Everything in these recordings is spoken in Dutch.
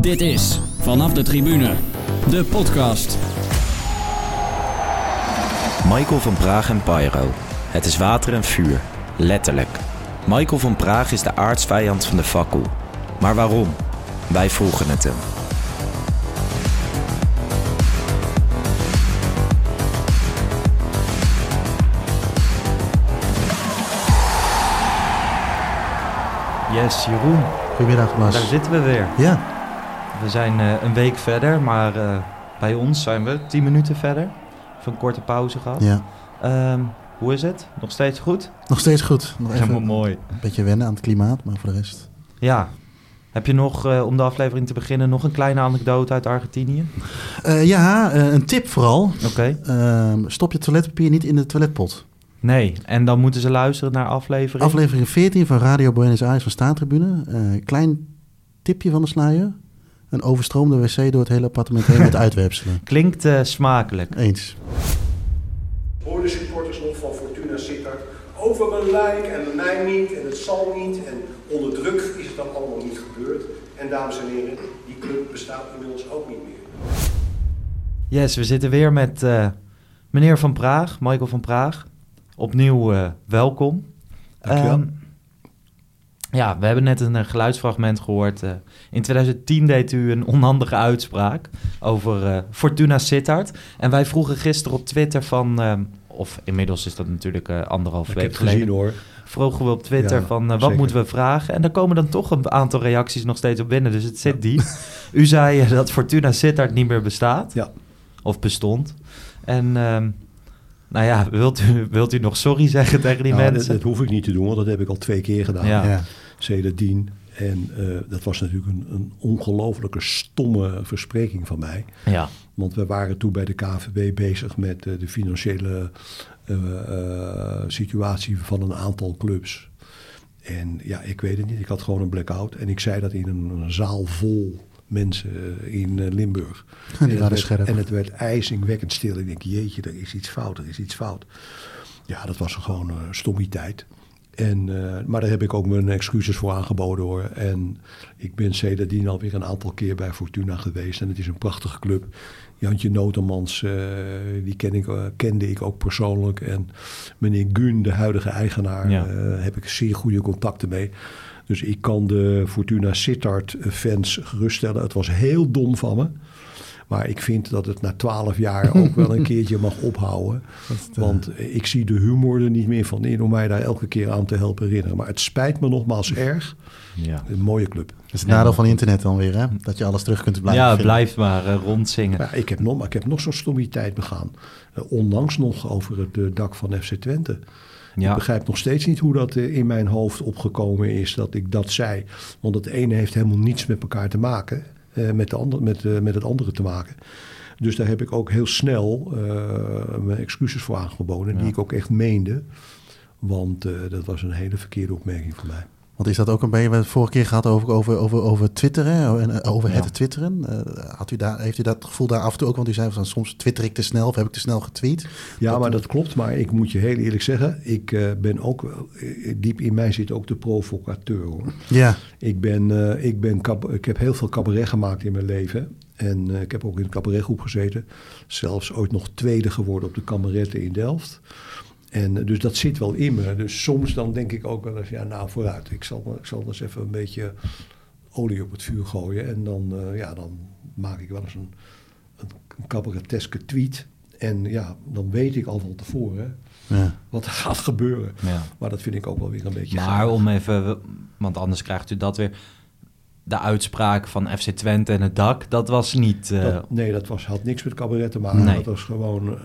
Dit is Vanaf de Tribune, de podcast. Michael van Praag en Pyro. Het is water en vuur. Letterlijk. Michael van Praag is de aardsvijand van de fakkel. Maar waarom? Wij vroegen het hem. Yes, Jeroen, Goedemiddag, Bas. daar zitten we weer. Ja, We zijn eh, een week verder, maar eh, bij ons zijn we tien minuten verder. Even een korte pauze gehad. ja. Ehm, hoe is het? Nog steeds goed? Nog steeds goed. Nog even Helemaal mooi. een beetje wennen aan het klimaat, maar voor de rest... Ja. Heb je nog, eh, om de aflevering te beginnen, nog een kleine anekdote uit Argentinië? Ja, een tip vooral. Oké. Ehm, stop je toiletpapier niet in de toiletpot. Nee, en dan moeten ze luisteren naar aflevering. Aflevering 14 van Radio Buenos Aires van Staantribune. Eh klein tipje van de sluier. Een overstroomde wc door het hele appartement heen met uitwerpselen. Klinkt eh, smakelijk. Eens. Hoor de supporters nog van Fortuna Sittard over mijn lijk en bij mij niet en het zal niet en onder druk is het dan allemaal niet gebeurd. En dames en heren, die club bestaat inmiddels ook niet meer. Yes, we zitten weer met eh, meneer Van Praag, Michael van Praag. Opnieuw eh, welkom. Dankjewel. Ehm, ja, we hebben net een eh, geluidsfragment gehoord. eh. in 2010 deed u een onhandige uitspraak over eh, Fortuna Sittard. En wij vroegen gisteren op Twitter van... of inmiddels is dat natuurlijk anderhalf Ik week heb geleden. gezien hoor. Vroegen we op Twitter Ja, van wat zeker. moeten we vragen? En daar komen dan toch een aantal reacties nog steeds op binnen. Dus het zit diep. U zei dat Fortuna Sittard niet meer bestaat. Ja. Of bestond. En ehm, nou ja, wilt u, wilt u nog sorry zeggen tegen die Nou, mensen? dat hoef ik niet te doen, want dat heb ik al twee keer gedaan. Ja. Ja. Sedertdien. En eh, dat was natuurlijk een, een ongelofelijke stomme verspreking van mij. Ja, Want we waren toen bij de KVB bezig met eh, de financiële eh, eh, situatie van een aantal clubs. En ja, ik weet het niet. Ik had gewoon een blackout. En ik zei dat in een, een zaal vol mensen eh, in eh, Limburg. Die en, het waren scherp. en het werd ijzingwekkend stil. Ik denk, jeetje, er is iets fout, er is iets fout. Ja, dat was gewoon een stommiteit. En, eh, maar daar heb ik ook mijn excuses voor aangeboden hoor. En ik ben sedertdien alweer een aantal keer bij Fortuna geweest. En het is een prachtige club. Jantje Notemans, eh, die ken ik, eh, kende ik ook persoonlijk. En meneer Gun, de huidige eigenaar, Ja. eh, heb ik zeer goede contacten mee. Dus ik kan de Fortuna Sittard fans geruststellen. Het was heel dom van me. Maar ik vind dat het na twaalf jaar ook wel een keertje mag ophouden. Want ik zie de humor er niet meer van in om mij daar elke keer aan te helpen herinneren. Maar het spijt me nogmaals erg. ja. Een mooie club. Dat is het nadeel van internet dan weer, hè? Dat je alles terug kunt blijven ja vinden. blijf maar eh, rondzingen. Ja, ik, heb nog, ik heb nog zo'n stommiteit begaan. Eh, onlangs nog over het eh, dak van FC Twente. Ik begrijp nog steeds niet hoe dat eh, in mijn hoofd opgekomen is dat ik dat zei. Want het ene heeft helemaal niets met elkaar te maken. eh, met, de ander, met, eh, met het andere te maken. Dus daar heb ik ook heel snel mijn excuses voor aangeboden. Die ik ook echt meende. Want dat was een hele verkeerde opmerking van mij. Want is dat ook een beetje, we hebben het vorige keer gehad over, over, over, over twitteren, en eh, over Ja. het twitteren. Eh, had u daar, heeft u dat gevoel daar af en toe ook? Want u zei van soms twitter ik te snel of heb ik te snel getweet. Ja, Dat- maar dat klopt. Maar ik moet je heel eerlijk zeggen. Ik eh, ben ook, eh, diep in mij zit ook de provocateur hoor. Ja, Ik, ben, eh, ik, ben ik heb heel veel cabaret gemaakt in mijn leven. En eh, ik heb ook in een cabaretgroep gezeten. Zelfs ooit nog tweede geworden op de kameretten in Delft. En eh, dus dat zit wel in me. Dus soms dan denk ik ook wel eens, ja nou vooruit. Ik zal, ik zal eens even een beetje olie op het vuur gooien. En dan, eh, ja, dan maak ik wel eens een, een, cabareteske tweet. En ja, dan weet ik al van tevoren ja. wat er gaat gebeuren. ja. Maar dat vind ik ook wel weer een beetje Maar gaaf. om even, want anders krijgt u dat weer. De uitspraak van FC Twente en het dak, dat was niet. eh, Dat- nee, dat was, had niks met cabaret te maken. Nee. Dat was gewoon eh,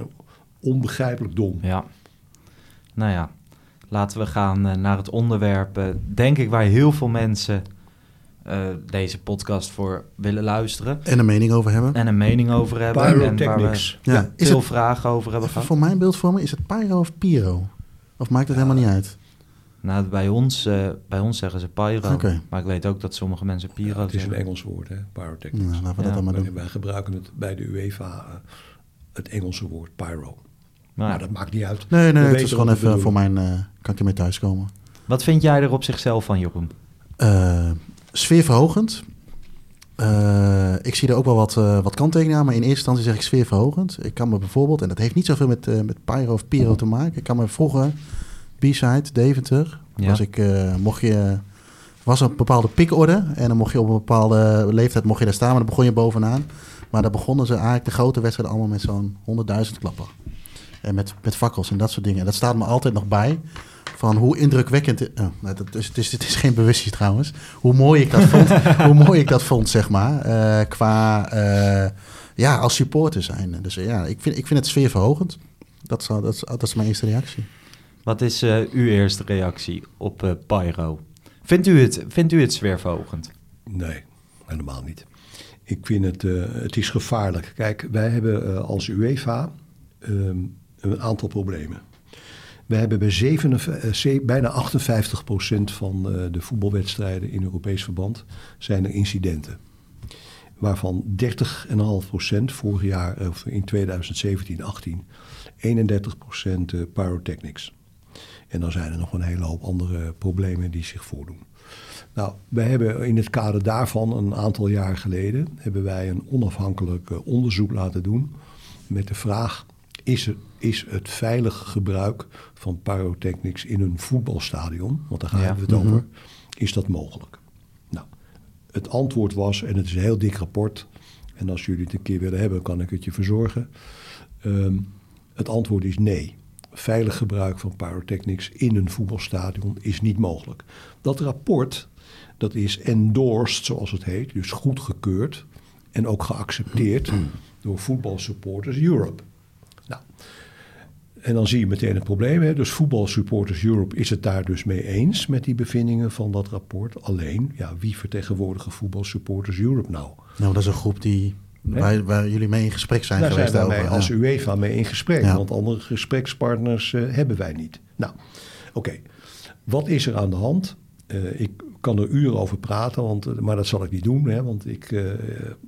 onbegrijpelijk dom. Ja. Nou ja, laten we gaan eh, naar het onderwerp, eh, denk ik, waar heel veel mensen eh, deze podcast voor willen luisteren. En een mening over hebben. En een mening over hebben. En waar we Pyrotechnics. Ja, is veel het, vragen over hebben gehad. voor mijn beeldvorming, is het pyro of pyro? Of maakt het helemaal niet uit? Nou, bij ons, eh, bij ons zeggen ze pyro. Maar ik weet ook dat sommige mensen pyro Ja, het is een. Engels woord, hè, pyrotechnics. Nou, laten we Ja, dat dan maar wij, doen. wij gebruiken het bij de UEFA het Engelse woord pyro. Maar Maar Nou, dat maakt niet uit. Nee, We nee, het is gewoon even voor mijn... eh, kan ik ermee thuiskomen? wat vind jij er op zichzelf van, Jeroen? Eh, sfeerverhogend. Eh, ik zie er ook wel wat, eh, wat kanttekeningen aan, maar in eerste instantie zeg ik sfeerverhogend. Ik kan me bijvoorbeeld, en dat heeft niet zoveel met, eh, met Pyro of Pyro te maken. Ik kan me vroeger, B-side, Deventer, Ja. was ik, eh, mocht je, was een bepaalde pikorde. En dan mocht je op een bepaalde leeftijd mocht je daar staan, maar dan begon je bovenaan. Maar daar begonnen ze eigenlijk de grote wedstrijden allemaal met zo'n 100.000 klappen. En met, met fakkels en dat soort dingen. En dat staat me altijd nog bij. Van hoe indrukwekkend. Oh, nou, dat is, het, is, het is geen bewustzijn trouwens. Hoe mooi ik dat vond. hoe mooi ik dat vond, zeg maar. eh, qua. eh, ja, als supporter zijn. Dus ja, ik vind, ik vind het sfeerverhogend. Dat is, dat, is, dat is mijn eerste reactie. Wat is eh, uw eerste reactie op eh, Pyro? Vindt u het, vindt u het sfeerverhogend? Nee, helemaal niet. Ik vind het, eh, het is gevaarlijk. Kijk, wij hebben als UEFA ehm, een aantal problemen. We hebben bij 57, eh, bijna 58% van eh, de voetbalwedstrijden in Europees verband zijn er incidenten. Waarvan 30,5% vorig jaar, of in 2017, 18, 31% eh, pyrotechnics. En dan zijn er nog een hele hoop andere problemen die zich voordoen. Nou, wij hebben in het kader daarvan een aantal jaar geleden hebben wij een onafhankelijk eh, onderzoek laten doen met de vraag: is het, is het veilig gebruik van pyrotechnics in een voetbalstadion, want daar gaan Ja. we het over, is dat mogelijk? Nou, het antwoord was, en het is een heel dik rapport, en als jullie het een keer willen hebben, kan ik het je verzorgen. Ehm, het antwoord is nee. Veilig gebruik van pyrotechnics in een voetbalstadion is niet mogelijk. Dat rapport, dat is endorsed, zoals het heet, dus goedgekeurd en ook geaccepteerd door Football Supporters Europe. Nou, en dan zie je meteen het probleem. Hè? Dus Football Supporters Europe is het daar dus mee eens met die bevindingen van dat rapport. Alleen, ja, wie vertegenwoordigen Football Supporters Europe nou? Nou, dat is een groep die, waar, waar jullie mee in gesprek zijn zijn geweest. wij mee over, als ja. UEFA mee in gesprek. Ja. Want andere gesprekspartners eh, hebben wij niet. Nou, oké. Wat is er aan de hand? Eh, ik kan er uren over praten, want, eh, maar dat zal ik niet doen. Hè, want ik,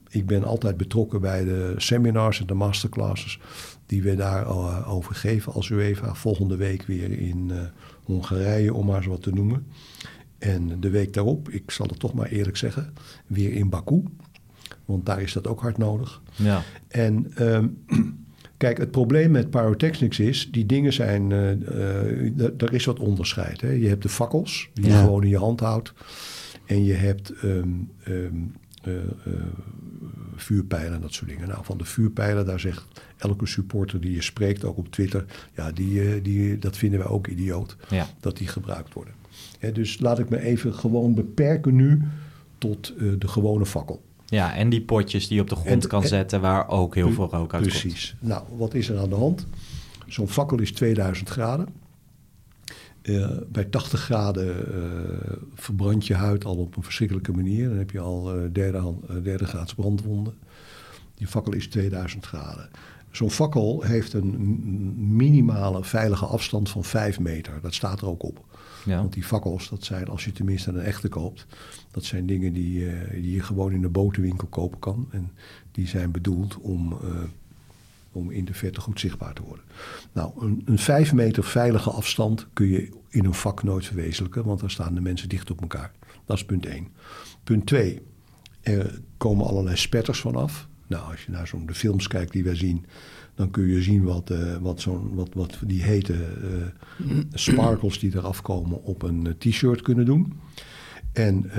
ik ben altijd betrokken bij de seminars en de masterclasses... die we daar eh, over geven als UEFA. Volgende week weer in eh, Hongarije, om maar eens wat te noemen. En de week daarop, ik zal het toch maar eerlijk zeggen... weer in Baku. Want daar is dat ook hard nodig. Ja. En ehm, kijk, het probleem met pyrotechnics is, die dingen zijn, d- er is wat onderscheid. Hè? Je hebt de fakkels, die je gewoon in je hand houdt. En je hebt ehm, ehm, eh, eh, vuurpijlen en dat soort dingen. Nou, van de vuurpijlen, daar zegt elke supporter die je spreekt, ook op Twitter, ja, die, eh, die, dat vinden wij ook idioot, Ja. dat die gebruikt worden. Hè, dus laat ik me even gewoon beperken nu tot eh, de gewone fakkel. ja, en die potjes die je op de grond En- kan en- zetten waar ook heel veel rook uit komt. Precies. Nou, wat is er aan de hand? Zo'n fakkel is 2000 graden. Eh, bij 80 graden eh, verbrandt je huid al op een verschrikkelijke manier. Dan heb je al eh, derde, derde graads brandwonden. Die fakkel is 2000 graden. Zo'n fakkel heeft een minimale veilige afstand van 5 meter. Dat staat er ook op. Ja. Want die fakkels, dat zijn, als je tenminste een echte koopt, dat zijn dingen die, die je gewoon in de boterwinkel kopen kan. En die zijn bedoeld om, om in de verte goed zichtbaar te worden. Nou, een, een vijf meter veilige afstand kun je in een vak nooit verwezenlijken, want daar staan de mensen dicht op elkaar. Dat is punt één. Punt twee, er komen allerlei spetters vanaf. Nou, als je naar zo'n de films kijkt die wij zien, dan kun je zien wat, eh, wat, zo'n, wat, wat die hete eh, sparkles die eraf komen op een eh, t-shirt kunnen doen. En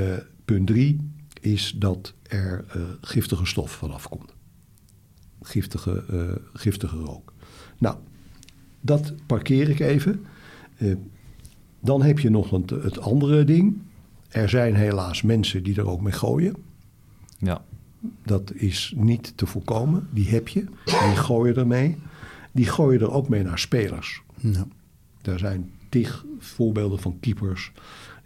punt drie is dat er giftige stof vanaf komt. Giftige, eh, giftige rook. Nou, dat parkeer ik even. Eh, dan heb je nog het andere ding. Er zijn helaas mensen die er ook mee gooien. Ja. Dat is niet te voorkomen. Die heb je. Die gooien ermee. Die gooien er ook mee naar spelers. Ja. Er zijn tig voorbeelden van keepers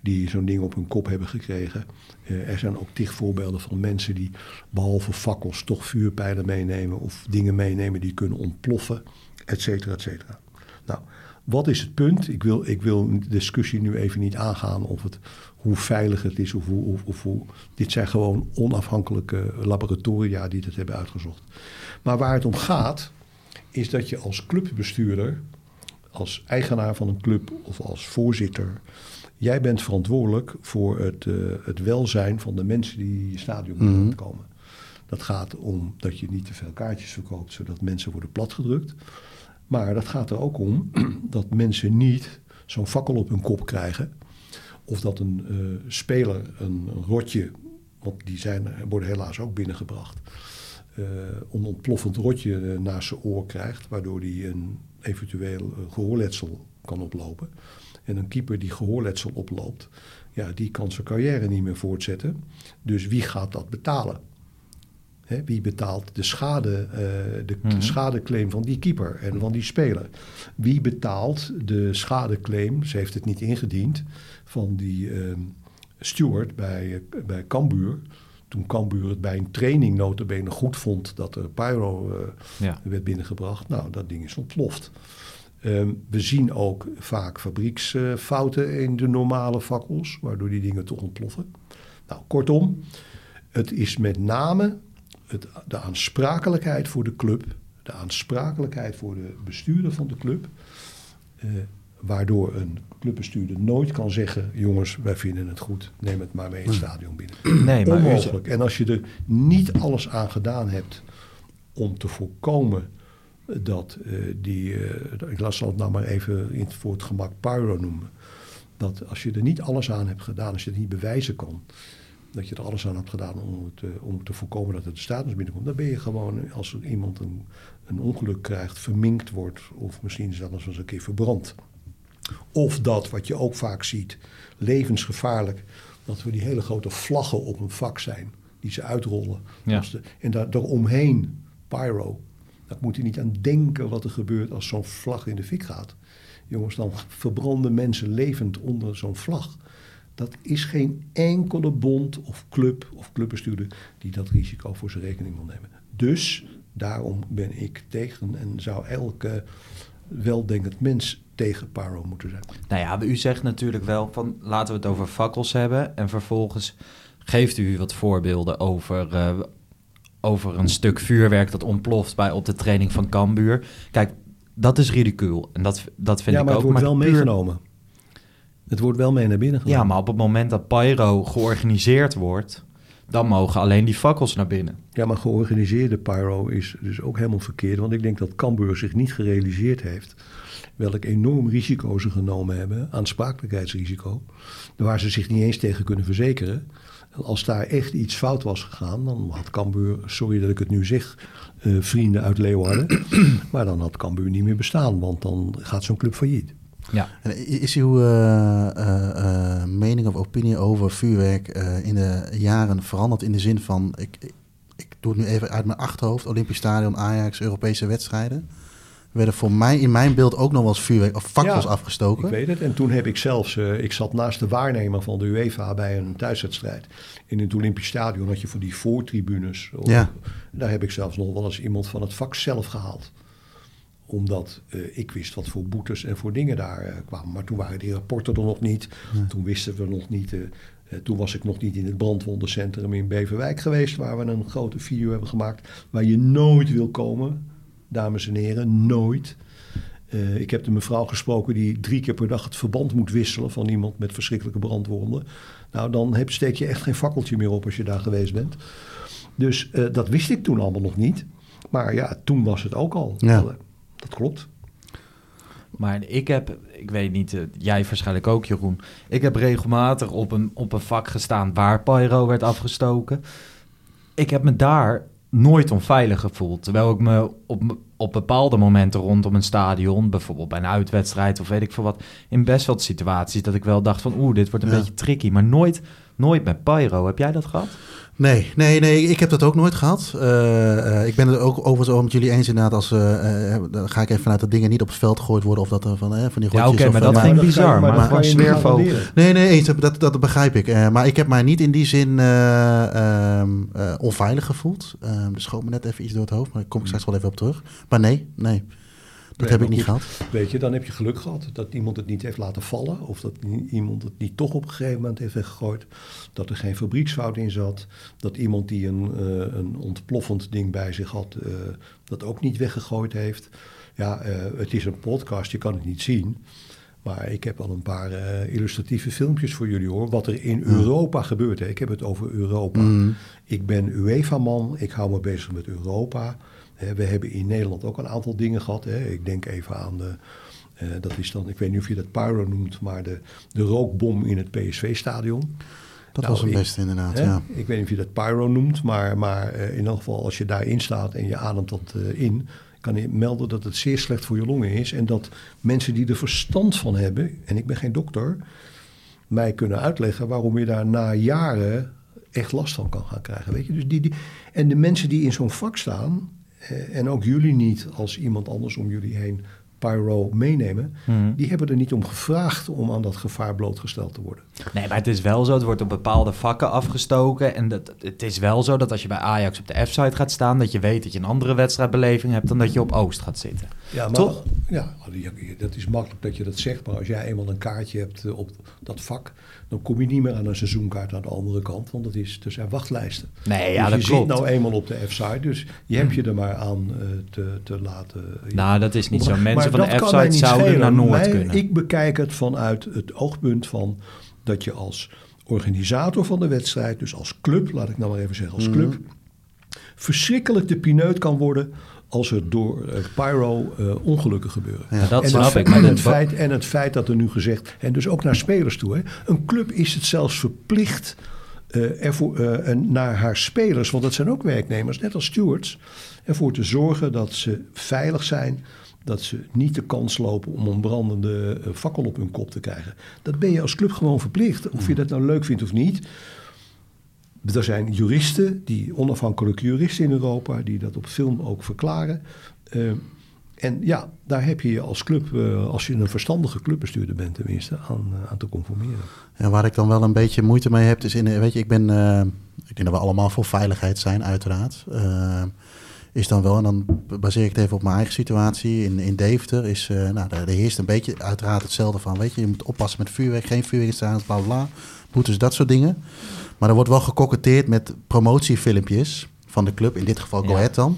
die zo'n ding op hun kop hebben gekregen. Eh, er zijn ook tig voorbeelden van mensen die behalve fakkels toch vuurpijlen meenemen of dingen meenemen die kunnen ontploffen, et cetera, et cetera. Nou, wat is het punt? Ik wil, ik wil de discussie nu even niet aangaan of het, hoe veilig het is of of, of hoe. Dit zijn gewoon onafhankelijke laboratoria die dat hebben uitgezocht. Maar waar het om gaat, is dat je als clubbestuurder als eigenaar van een club of als voorzitter jij bent verantwoordelijk voor het, eh, het welzijn van de mensen die je stadion binnen Mhm. komen. Dat gaat om dat je niet te veel kaartjes verkoopt, zodat mensen worden platgedrukt. Maar dat gaat er ook om dat mensen niet zo'n fakkel op hun kop krijgen. Of dat een eh, speler een, een rotje, want die zijn, worden helaas ook binnengebracht, eh, een ontploffend rotje eh, naast zijn oor krijgt, waardoor hij een eventueel eh, gehoorletsel kan oplopen. En een keeper die gehoorletsel oploopt, ja, die kan zijn carrière niet meer voortzetten. Dus wie gaat dat betalen? Hè, wie betaalt de, schade, eh, de Mhm. schadeclaim van die keeper en van die speler? Wie betaalt de schadeclaim, ze heeft het niet ingediend, van die ehm, steward bij, eh, bij Cambuur. Toen Cambuur het bij een training notabene goed vond dat er pyro eh, Ja. werd binnengebracht. Nou, dat ding is ontploft. Ehm, we zien ook vaak fabrieksfouten in de normale fakkels, waardoor die dingen toch ontploffen. Nou, kortom, het is met name het, de aansprakelijkheid voor de club, de aansprakelijkheid voor de bestuurder van de club, eh, waardoor een clubbestuurder nooit kan zeggen: jongens, wij vinden het goed, neem het maar mee in het stadion binnen. Nee, maar Onmogelijk. En als je er niet alles aan gedaan hebt om te voorkomen dat eh, die, eh, ik las het nou maar even in, voor het gemak pyro noemen, dat als je er niet alles aan hebt gedaan, als je het niet bewijzen kan, dat je er alles aan hebt gedaan om, het, eh, om te voorkomen dat het de status binnenkomt, dan ben je gewoon, als iemand een, een ongeluk krijgt, verminkt wordt of misschien zelfs eens een keer verbrand. Of dat, wat je ook vaak ziet, levensgevaarlijk, dat we die hele grote vlaggen op een vak zijn, die ze uitrollen. Ja. De, en daar eromheen, pyro. Daar moet je niet aan denken wat er gebeurt als zo'n vlag in de fik gaat. Jongens, dan verbranden mensen levend onder zo'n vlag. Dat is geen enkele bond of club of clubbestuurder die dat risico voor zijn rekening wil nemen. Dus daarom ben ik tegen en zou elke weldenkend mens tegen pyro moeten zijn. nou ja, u zegt natuurlijk wel van laten we het over fakkels hebben. En vervolgens geeft u wat voorbeelden over, eh, over een stuk vuurwerk dat ontploft bij op de training van Cambuur. Kijk, dat is ridicuul. En dat, dat vind ja, ik maar ook. het wordt wel puur- meegenomen. Het wordt wel mee naar binnen genomen. Ja, maar op het moment dat pyro georganiseerd wordt, dan mogen alleen die fakkels naar binnen. Ja, maar georganiseerde pyro is dus ook helemaal verkeerd. Want ik denk dat Cambuur zich niet gerealiseerd heeft welk enorm risico ze genomen hebben, aansprakelijkheidsrisico, waar ze zich niet eens tegen kunnen verzekeren. Als daar echt iets fout was gegaan, dan had Cambuur, sorry dat ik het nu zeg, eh, vrienden uit Leeuwarden, maar dan had Cambuur niet meer bestaan, want dan gaat zo'n club failliet. Ja. En Is uw eh, eh, mening of opinie over vuurwerk eh, in de jaren veranderd in de zin van, ik, ik, ik doe het nu even uit mijn achterhoofd, Olympisch Stadion, Ajax, Europese wedstrijden. Werden voor mij in mijn beeld ook nog wel eens vuurwerk of fakkels Ja, afgestoken. Ik weet het. En toen heb ik zelfs, eh, ik zat naast de waarnemer van de UEFA bij een thuiswedstrijd. In het Olympisch Stadion had je voor die voortribunes. Ja. Daar heb ik zelfs nog wel eens iemand van het vak zelf gehaald. Omdat eh, ik wist wat voor boetes en voor dingen daar eh, kwamen. Maar toen waren die rapporten er nog niet. Toen wisten we nog niet. toen was ik nog niet in het brandwondencentrum in Beverwijk geweest. Waar we een grote video hebben gemaakt. Waar je nooit wil komen, dames en heren. Nooit. Eh, ik heb de mevrouw gesproken die drie keer per dag het verband moet wisselen van iemand met verschrikkelijke brandwonden. Nou, dan heb, steek je echt geen fakkeltje meer op als je daar geweest bent. Dus eh, dat wist ik toen allemaal nog niet. Maar ja, toen was het ook al. Ja. Eh, Dat klopt. Maar ik heb, ik weet niet, jij waarschijnlijk ook Jeroen. Ik heb regelmatig op een, op een vak gestaan waar pyro werd afgestoken. Ik heb me daar nooit onveilig gevoeld. Terwijl ik me op, op bepaalde momenten rondom een stadion, bijvoorbeeld bij een uitwedstrijd of weet ik veel wat, in best wel situaties dat ik wel dacht van oeh, dit wordt een Ja. beetje tricky. Maar nooit, nooit met pyro. Heb jij dat gehad? Nee, nee, nee, ik heb dat ook nooit gehad. Eh, eh, ik ben het ook overigens wel met jullie eens inderdaad. Als, eh, eh, dan ga ik even vanuit dat dingen niet op het veld gegooid worden. Of dat er van, van die Ja, rotjes oké, maar dat ja. ik je- bizar. Maar, niet sfeervogel. garanderen. Nee, nee, eens, dat, dat begrijp ik. Eh, maar ik heb mij niet in die zin eh, ehm, eh, onveilig gevoeld. Ehm dus schoot me net even iets door het hoofd. Maar daar kom ik straks wel even op terug. Maar nee, nee. Dat heb ik niet gehad. Weet je, dan heb je geluk gehad dat iemand het niet heeft laten vallen. Of dat iemand het niet toch op een gegeven moment heeft weggegooid. Dat er geen fabrieksfout in zat. Dat iemand die een, eh, een ontploffend ding bij zich had, eh, dat ook niet weggegooid heeft. Ja, eh, het is een podcast, je kan het niet zien. Maar ik heb al een paar illustratieve filmpjes voor jullie hoor. Wat er in Europa gebeurt. Hè. Ik heb het over Europa. Mm. Ik ben UEFA-man. Ik hou me bezig met Europa. We hebben in Nederland ook een aantal dingen gehad. Hè. Ik denk even aan de. eh, dat is dan, ik weet niet of je dat pyro noemt, maar de, de rookbom in het PSV-stadion. Dat Nou, was een ik- beste inderdaad, Hè? ja. Ik weet niet of je dat pyro noemt, maar, maar eh, in ieder geval als je daarin staat en je ademt dat eh, in, kan je melden dat het zeer slecht voor je longen is. En dat mensen die er verstand van hebben, en ik ben geen dokter, mij kunnen uitleggen waarom je daar na jaren echt last van kan gaan krijgen. Weet je? Dus die, die, en de mensen die in zo'n vak staan, en ook jullie niet als iemand anders om jullie heen pyro meenemen, Mhm. die hebben er niet om gevraagd om aan dat gevaar blootgesteld te worden. Nee, maar het is wel zo, het wordt op bepaalde vakken afgestoken. En dat, het is wel zo dat als je bij Ajax op de F-site gaat staan, dat je weet dat je een andere wedstrijdbeleving hebt dan dat je op Oost gaat zitten. Ja, maar, Toch? Ja, dat is makkelijk dat je dat zegt. Maar als jij eenmaal een kaartje hebt eh, op dat vak, dan kom je niet meer aan een seizoenkaart aan de andere kant. Want dat is, er zijn wachtlijsten. Nee, ja, dus dat je klopt. zit nou eenmaal op de F-site, dus je hebt je er maar aan eh, te, te laten. ja. Nou, dat is niet zo. Maar Mensen van de F-site zouden schelen. naar Noord kunnen. Ik bekijk het vanuit het oogpunt van dat je als organisator van de wedstrijd, dus als club, laat ik nou maar even zeggen, als club, verschrikkelijk de pineut kan worden als er door eh, pyro eh, ongelukken gebeuren. Ja. dat en, snap het, ik. en, het feit, en het feit dat er nu gezegd, en dus ook naar spelers toe, hè, een club is het zelfs verplicht eh, ervoor, naar haar spelers, want dat zijn ook werknemers, net als stewards, ervoor te zorgen dat ze veilig zijn, dat ze niet de kans lopen om een brandende fakkel op hun kop te krijgen. Dat ben je als club gewoon verplicht, of je dat nou leuk vindt of niet. Er zijn juristen, die onafhankelijke juristen in Europa, die dat op film ook verklaren. Eh, en ja, daar heb je je als club, eh, als je een verstandige clubbestuurder bent tenminste, aan, eh, aan te conformeren. En waar ik dan wel een beetje moeite mee heb, is in, weet je, ik ben, ik denk dat we allemaal voor veiligheid zijn, uiteraard. Is dan wel, en dan baseer ik het even op mijn eigen situatie. In, in Deventer is, nou, daar, heerst een beetje uiteraard hetzelfde van, weet je, je moet oppassen met vuurwerk, geen vuurwerk bla bla, bla, boetes, dat soort dingen. Maar er wordt wel gekoketteerd met promotiefilmpjes van de club, in dit geval Go Ja. Ahead dan.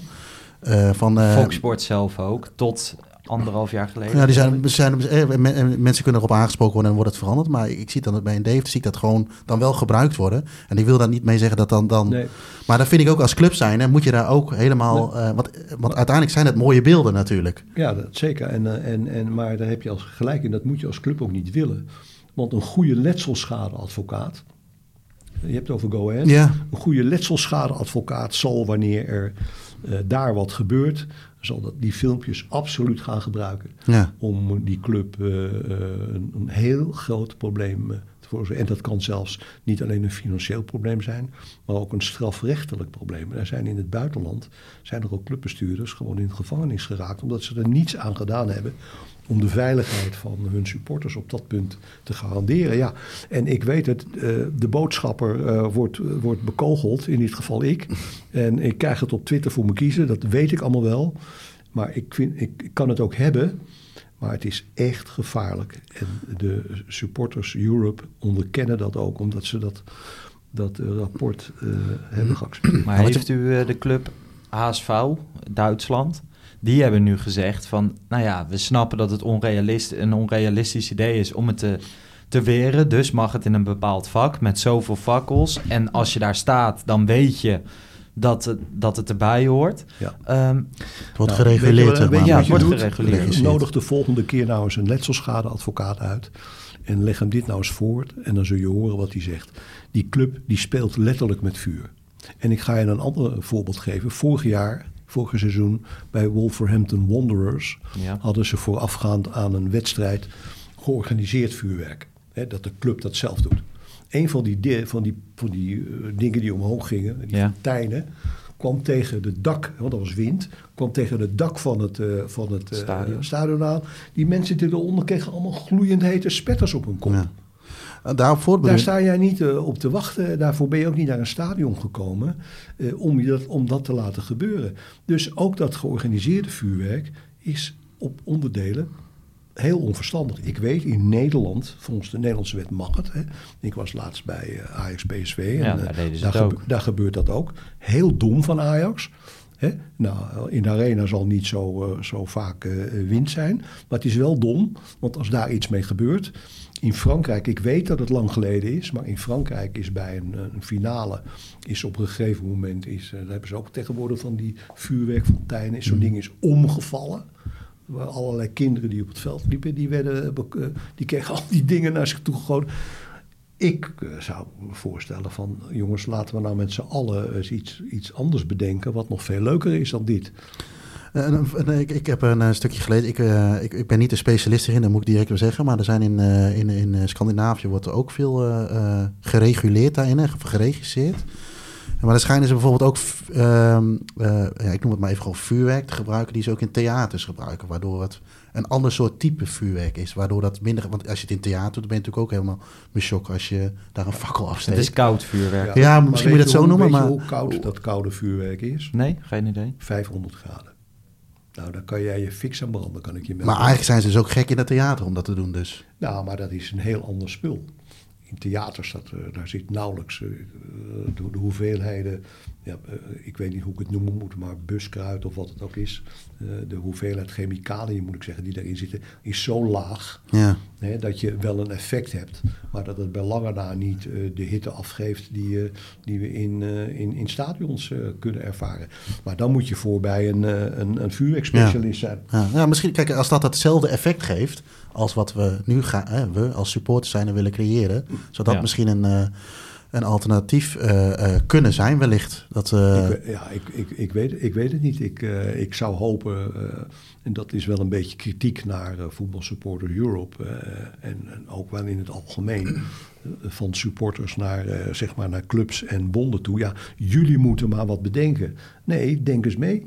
Eh, van, eh, Fox Sports zelf ook, tot anderhalf jaar geleden. ja, die zijn, zijn, eh, men- eh, mensen kunnen erop aangesproken worden en wordt het veranderd. Maar ik, zie dan dat bij een Dave zie ik dat gewoon dan wel gebruikt worden. En ik wil daar niet mee zeggen dat dan... dan Nee. Maar dan vind ik ook als club zijn, hè, moet je daar ook helemaal... eh, want, want uiteindelijk zijn het mooie beelden natuurlijk. Ja, dat, zeker. En, eh, en, en, maar daar heb je als gelijk in, dat moet je als club ook niet willen. Want een goede letselschadeadvocaat, je hebt het over Go Ahead, Ja. een goede letselschadeadvocaat zal wanneer er eh, daar wat gebeurt, zal dat die filmpjes absoluut gaan gebruiken. Ja. om die club eh, eh, een, een heel groot probleem te veroorzaken. En dat kan zelfs niet alleen een financieel probleem zijn, maar ook een strafrechtelijk probleem. Er zijn in het buitenland zijn er ook clubbestuurders gewoon in de gevangenis geraakt omdat ze er niets aan gedaan hebben om de veiligheid van hun supporters op dat punt te garanderen. Ja, en ik weet het, eh, de boodschapper eh, wordt, wordt bekogeld, in dit geval ik. En ik krijg het op Twitter voor me kiezen, dat weet ik allemaal wel. Maar ik, vind, ik, ik kan het ook hebben, maar het is echt gevaarlijk. En de supporters Europe onderkennen dat ook, omdat ze dat, dat eh, rapport eh, hebben geaccepteerd. Maar heeft u de club HSV, Duitsland, die hebben nu gezegd van, nou ja, we snappen dat het onrealist, een onrealistisch idee is om het te, te weren, dus mag het in een bepaald vak met zoveel fakkels. En als je daar staat, dan weet je dat het, dat het erbij hoort. Ja. Ehm, Het wordt Nou, weet je gereguleerd. weet maar. je Ja, je wordt doet? gereguleerd. Nodig de volgende keer nou eens een letselschadeadvocaat uit. En leg hem dit nou eens voor. En dan zul je horen wat hij zegt. Die club die speelt letterlijk met vuur. En ik ga je een ander voorbeeld geven. Vorig jaar, vorig seizoen, bij Wolverhampton Wanderers... Ja. hadden ze voorafgaand aan een wedstrijd georganiseerd vuurwerk. Hè, dat de club dat zelf doet. Een van die, di- van die, van die eh, dingen die omhoog gingen, die Ja. fonteinen, kwam tegen de dak, want dat was wind, kwam tegen het dak van het, eh, van het eh, Stadion. stadion aan. Die mensen die eronder kregen allemaal gloeiend hete spetters op hun kop. Ja. Daarop Daar sta jij niet eh, op te wachten. Daarvoor ben je ook niet naar een stadion gekomen eh, om, je dat, om dat te laten gebeuren. Dus ook dat georganiseerde vuurwerk is op onderdelen heel onverstandig. Ik weet, in Nederland, volgens de Nederlandse wet mag het. Hè. Ik was laatst bij eh, Ajax PSV. En, Ja, daar deden ze daar, het ook. gebe- daar gebeurt dat ook. Heel dom van Ajax. Hè? Nou, in de arena zal niet zo, zo vaak eh, wind zijn. Maar het is wel dom, want als daar iets mee gebeurt. In Frankrijk, ik weet dat het lang geleden is, maar in Frankrijk is bij een, een finale, is op een gegeven moment, is, eh, daar hebben ze ook tegenwoordig van die vuurwerkfonteinen, zo'n ding is omgevallen. Waar allerlei kinderen die op het veld liepen, die, werden, eh, die kregen al die dingen naar zich toe gegooid. Ik eh, zou me voorstellen van, jongens, laten we nou met z'n allen iets, iets anders bedenken, wat nog veel leuker is dan dit. Eh, en, en, ik, ik heb een eh, stukje gelezen. Ik, eh, ik, ik ben niet een specialist erin, dat moet ik direct wel zeggen. Maar er zijn in, eh, in, in Scandinavië wordt er ook veel gereguleerd daarin, geregisseerd. Maar dan schijnen ze bijvoorbeeld ook, ehm, eh, ja, ik noem het maar even gewoon vuurwerk te gebruiken, die ze ook in theaters gebruiken. Waardoor het een ander soort type vuurwerk is. Waardoor dat minder, want als je het in theater doet, dan ben je natuurlijk ook helemaal beschokt als je daar een fakkel Het afsteekt. is koud vuurwerk. Ja, misschien moet je het zo hoe- noemen, weet je maar- hoe koud dat koude vuurwerk is? Nee, geen idee. 500 graden. Nou, dan kan jij je fix aan branden, kan ik je melden. Maar eigenlijk zijn ze dus ook gek in het theater om dat te doen dus. Nou, maar dat is een heel ander spul. In theaters, dat, eh, daar zit nauwelijks eh, de, de hoeveelheden... Ja, eh, ik weet niet hoe ik het noemen moet, maar buskruid of wat het ook is. de hoeveelheid chemicaliën, moet ik zeggen, die daarin zitten, is zo laag... Ja. Hè, dat je wel een effect hebt, maar dat het bij lange na niet de hitte afgeeft die, die we in, in, in stadions kunnen ervaren. Maar dan moet je voorbij een, een, een vuurwerkspecialist zijn. Ja, ja, misschien, kijk, als dat hetzelfde effect geeft als wat we nu gaan, hè, we als supporters zijn en willen creëren, zou dat Ja. misschien een, eh, een alternatief eh, eh, kunnen zijn, wellicht. Dat, eh, Ik, ja, ik, ik, ik, weet, ik weet het niet. Ik, eh, ik zou hopen, eh, en dat is wel een beetje kritiek naar Voetbal Supporters Europe eh, en, en ook wel in het algemeen. Van supporters naar, zeg maar naar clubs en bonden toe. Ja, jullie moeten maar wat bedenken. Nee, denk eens mee.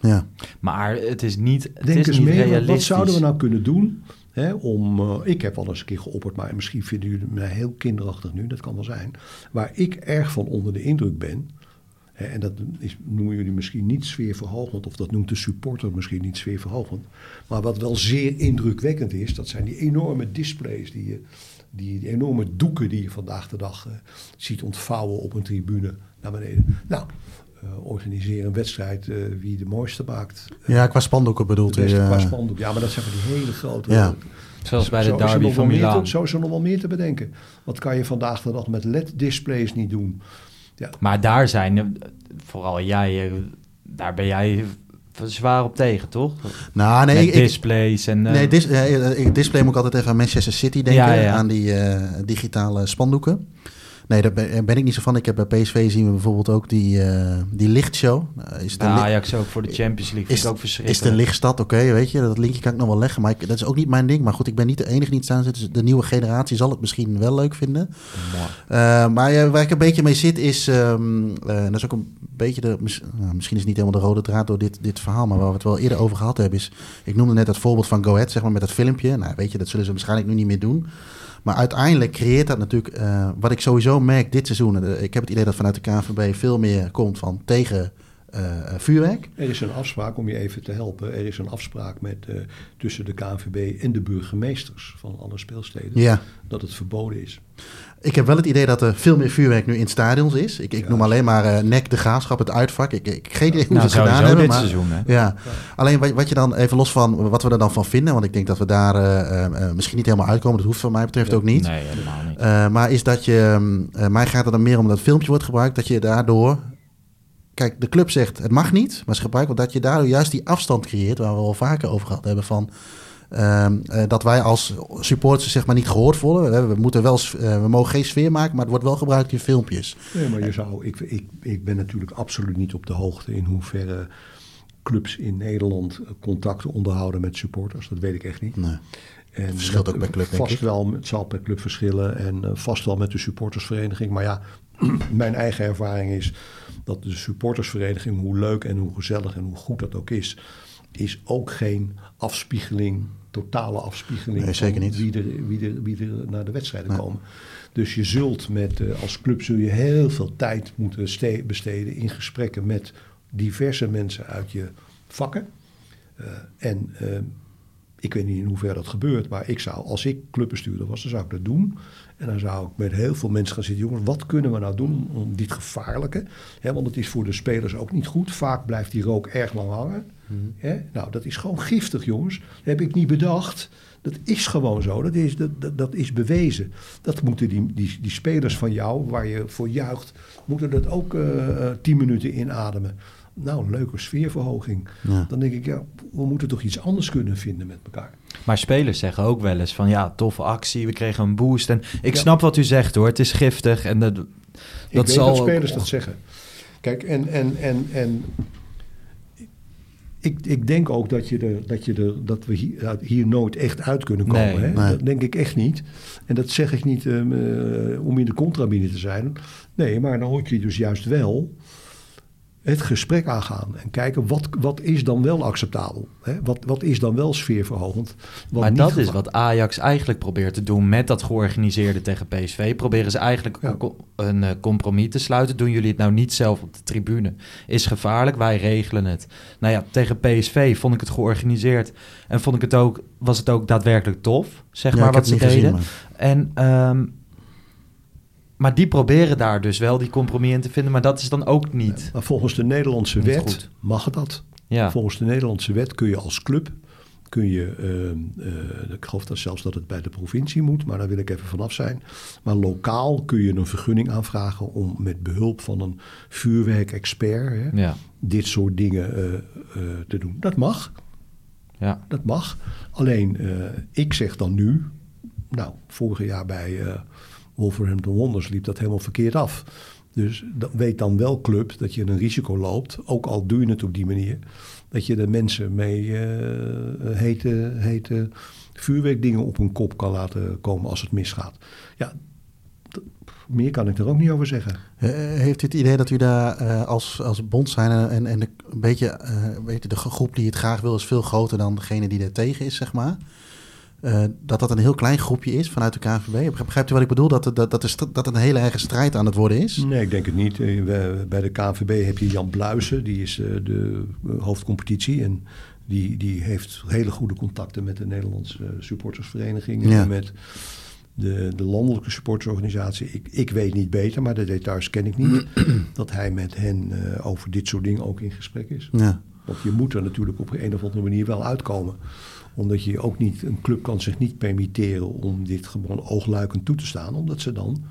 ja. Maar het is niet, het Denk is eens niet mee. Realistisch. wat zouden we nou kunnen doen? Hè, om, eh, ik heb al eens een keer geopperd, maar misschien vinden jullie mij heel kinderachtig nu, dat kan wel zijn. Waar ik erg van onder de indruk ben, hè, en dat is, noemen jullie misschien niet sfeerverhogend, of dat noemt de supporter misschien niet sfeerverhogend. Maar wat wel zeer indrukwekkend is, dat zijn die enorme displays, die, je, die, die enorme doeken die je vandaag de dag eh, ziet ontvouwen op een tribune naar beneden. Nou, eh, organiseer een wedstrijd eh, wie de mooiste maakt. ja, qua spandoeken bedoelt u. eh, qua spandoek. Ja, maar dat zijn van die hele grote... Ja. Zoals bij de Zo er derby van Milaan. te- Zo is er nog wel meer te bedenken. Wat kan je vandaag de dag met LED-displays niet doen? Maar daar zijn, vooral jij, daar ben jij zwaar op tegen, toch? nou, nee, Met displays en... nee dis, ik- display moet ik altijd even aan Manchester City denken, Ja, ja. aan die eh, digitale spandoeken. Nee, daar ben, ben ik niet zo van. Ik heb bij PSV zien we bijvoorbeeld ook die, eh, die lichtshow. Eh, is li- Ajax ook voor de Champions League. Is, ook is verschrikkelijk. het een lichtstad? Oké, weet je, dat linkje kan ik nog wel leggen. Maar ik- dat is ook niet mijn ding. Maar goed, ik ben niet de enige die het staan zit. Dus de nieuwe generatie zal het misschien wel leuk vinden. Eh, maar waar ik een beetje mee zit is... ehm, eh, dat is ook een beetje de... nou, misschien is het niet helemaal de rode draad door dit, dit verhaal... maar waar we het wel eerder over gehad hebben is... Ik noemde net het voorbeeld van Go Ahead, zeg maar, met dat filmpje. Nou, weet je, dat zullen ze waarschijnlijk nu niet meer doen. Maar uiteindelijk creëert dat natuurlijk... eh, wat ik sowieso merk dit seizoen... eh, ik heb het idee dat vanuit de KNVB veel meer komt van tegen eh, vuurwerk. Er is een afspraak, om je even te helpen. Er is een afspraak met, tussen de KNVB en de burgemeesters van alle speelsteden. Ja. Dat het verboden is. Ik heb wel het idee dat er veel meer vuurwerk nu in stadions is. Ik, ik Ja. noem alleen maar eh nek, de graafschap, het uitvak. Ik, ik geen idee hoe Nou, ze het gedaan hebben. dit maar, seizoen, hè? Ja. Alleen wat, wat je dan even los van wat we er dan van vinden, want ik denk dat we daar eh, eh, misschien niet helemaal uitkomen. Dat hoeft van mij betreft ook niet. Nee, helemaal niet. Eh, maar is dat je, mm, mij gaat het dan meer om dat filmpje wordt gebruikt, dat je daardoor, kijk, de club zegt het mag niet, maar ze gebruiken dat je daardoor juist die afstand creëert, waar we al vaker over gehad hebben van. Ehm, eh, dat wij als supporters zeg maar niet gehoord worden. We, moeten wel, eh, we mogen geen sfeer maken, maar het wordt wel gebruikt in filmpjes. Nee, maar je zou, ik, ik, ik ben natuurlijk absoluut niet op de hoogte in hoeverre clubs in Nederland contacten onderhouden met supporters. Dat weet ik echt niet. Nee. En Verschilt ook per club, denk ik. wel, het zal per club verschillen en eh, vast wel met de supportersvereniging. Maar ja, mijn eigen ervaring is dat de supportersvereniging, hoe leuk en hoe gezellig en hoe goed dat ook is, is ook geen afspiegeling, totale afspiegeling Nee, zeker niet. Wie, er, wie, er, wie er naar de wedstrijden komen. Dus je zult met, eh, als club zul je heel veel tijd moeten ste- besteden in gesprekken met diverse mensen uit je vakken. Eh, en eh, ik weet niet in hoeverre dat gebeurt, maar ik zou, als ik clubbestuurder was, dan zou ik dat doen. En dan zou ik met heel veel mensen gaan zitten. Jongens, wat kunnen we nou doen om dit gevaarlijke? Hè, want het is voor de spelers ook niet goed. Vaak blijft die rook erg lang hangen. Hè? Nou, dat is gewoon giftig, jongens. Dat heb ik niet bedacht. Dat is gewoon zo. Dat is, dat, dat, dat is bewezen. Dat moeten die, die, die spelers van jou, waar je voor juicht, moeten dat ook eh, eh, tien minuten inademen. Nou, leuke sfeerverhoging. Ja. Dan denk ik, ja, we moeten toch iets anders kunnen vinden met elkaar. Maar spelers zeggen ook wel eens van ja, toffe actie, we kregen een boost. En ik Ja. snap wat u zegt hoor, het is giftig en dat, Ik dat weet zal dat ook- spelers dat zeggen. Kijk, en, en, en, en ik, ik denk ook dat, je er, dat, je er, dat we hier, hier nooit echt uit kunnen komen. Nee. hè? Nee. Dat denk ik echt niet. En dat zeg ik niet ehm, eh, om in de contrabine te zijn. Nee, maar dan moet je dus juist wel het gesprek aangaan. En kijken, wat, wat is dan wel acceptabel? Hè? Wat, wat is dan wel sfeerverhogend? Wat maar niet dat is wat Ajax eigenlijk probeert te doen met dat georganiseerde tegen PSV. Proberen ze eigenlijk Ja. een eh, compromis te sluiten. Doen jullie het nou niet zelf op de tribune? Is gevaarlijk, wij regelen het. Nou ja, tegen PSV vond ik het georganiseerd. En vond ik het ook, was het ook daadwerkelijk tof, zeg Ja, maar, ik wat heb ze het niet deden. gezien, maar- En, ehm, maar die proberen daar dus wel die compromis in te vinden. Maar dat is dan ook niet. Maar volgens de Nederlandse wet goed. mag dat. Ja, Volgens de Nederlandse wet kun je als club, kun je, ehm, eh, ik geloof dat zelfs dat het bij de provincie moet, maar daar wil ik even vanaf zijn. Maar lokaal kun je een vergunning aanvragen om met behulp van een vuurwerkexpert hè, ja, dit soort dingen eh, eh, te doen. Dat mag, ja. dat mag. Alleen, ik zeg dan nu, nou, vorig jaar bij Wolverhampton Wonders liep dat helemaal verkeerd af. Dus weet dan wel club dat je een risico loopt, ook al doe je het op die manier, dat je de mensen mee eh, hete, vuurwerkdingen op hun kop kan laten komen als het misgaat. Ja, meer kan ik er ook niet over zeggen. Heeft u het idee dat u daar eh, als, als bond zijn en, en een beetje, eh, weet de groep die het graag wil is veel groter dan degene die er tegen is, zeg maar? Eh, dat dat een heel klein groepje is vanuit de KNVB. Begrijpt u wat ik bedoel? Dat, het- dat, dat, dat een hele erge strijd aan het worden is? Nee, ik denk het niet. Eh, Bij de KNVB heb je Jan Bluisen, die is eh, de hoofdcompetitie. En die, die heeft hele goede contacten met de Nederlandse supportersvereniging. Ja. En met de, de landelijke supportersorganisatie. Ik, ik weet niet beter, maar de details ken ik niet. dat hij met hen over dit soort dingen ook in gesprek is. Ja. Want je moet er natuurlijk op een of andere manier wel uitkomen. Omdat je ook niet, een club kan zich niet permitteren om dit gewoon oogluikend toe te staan. Omdat ze dan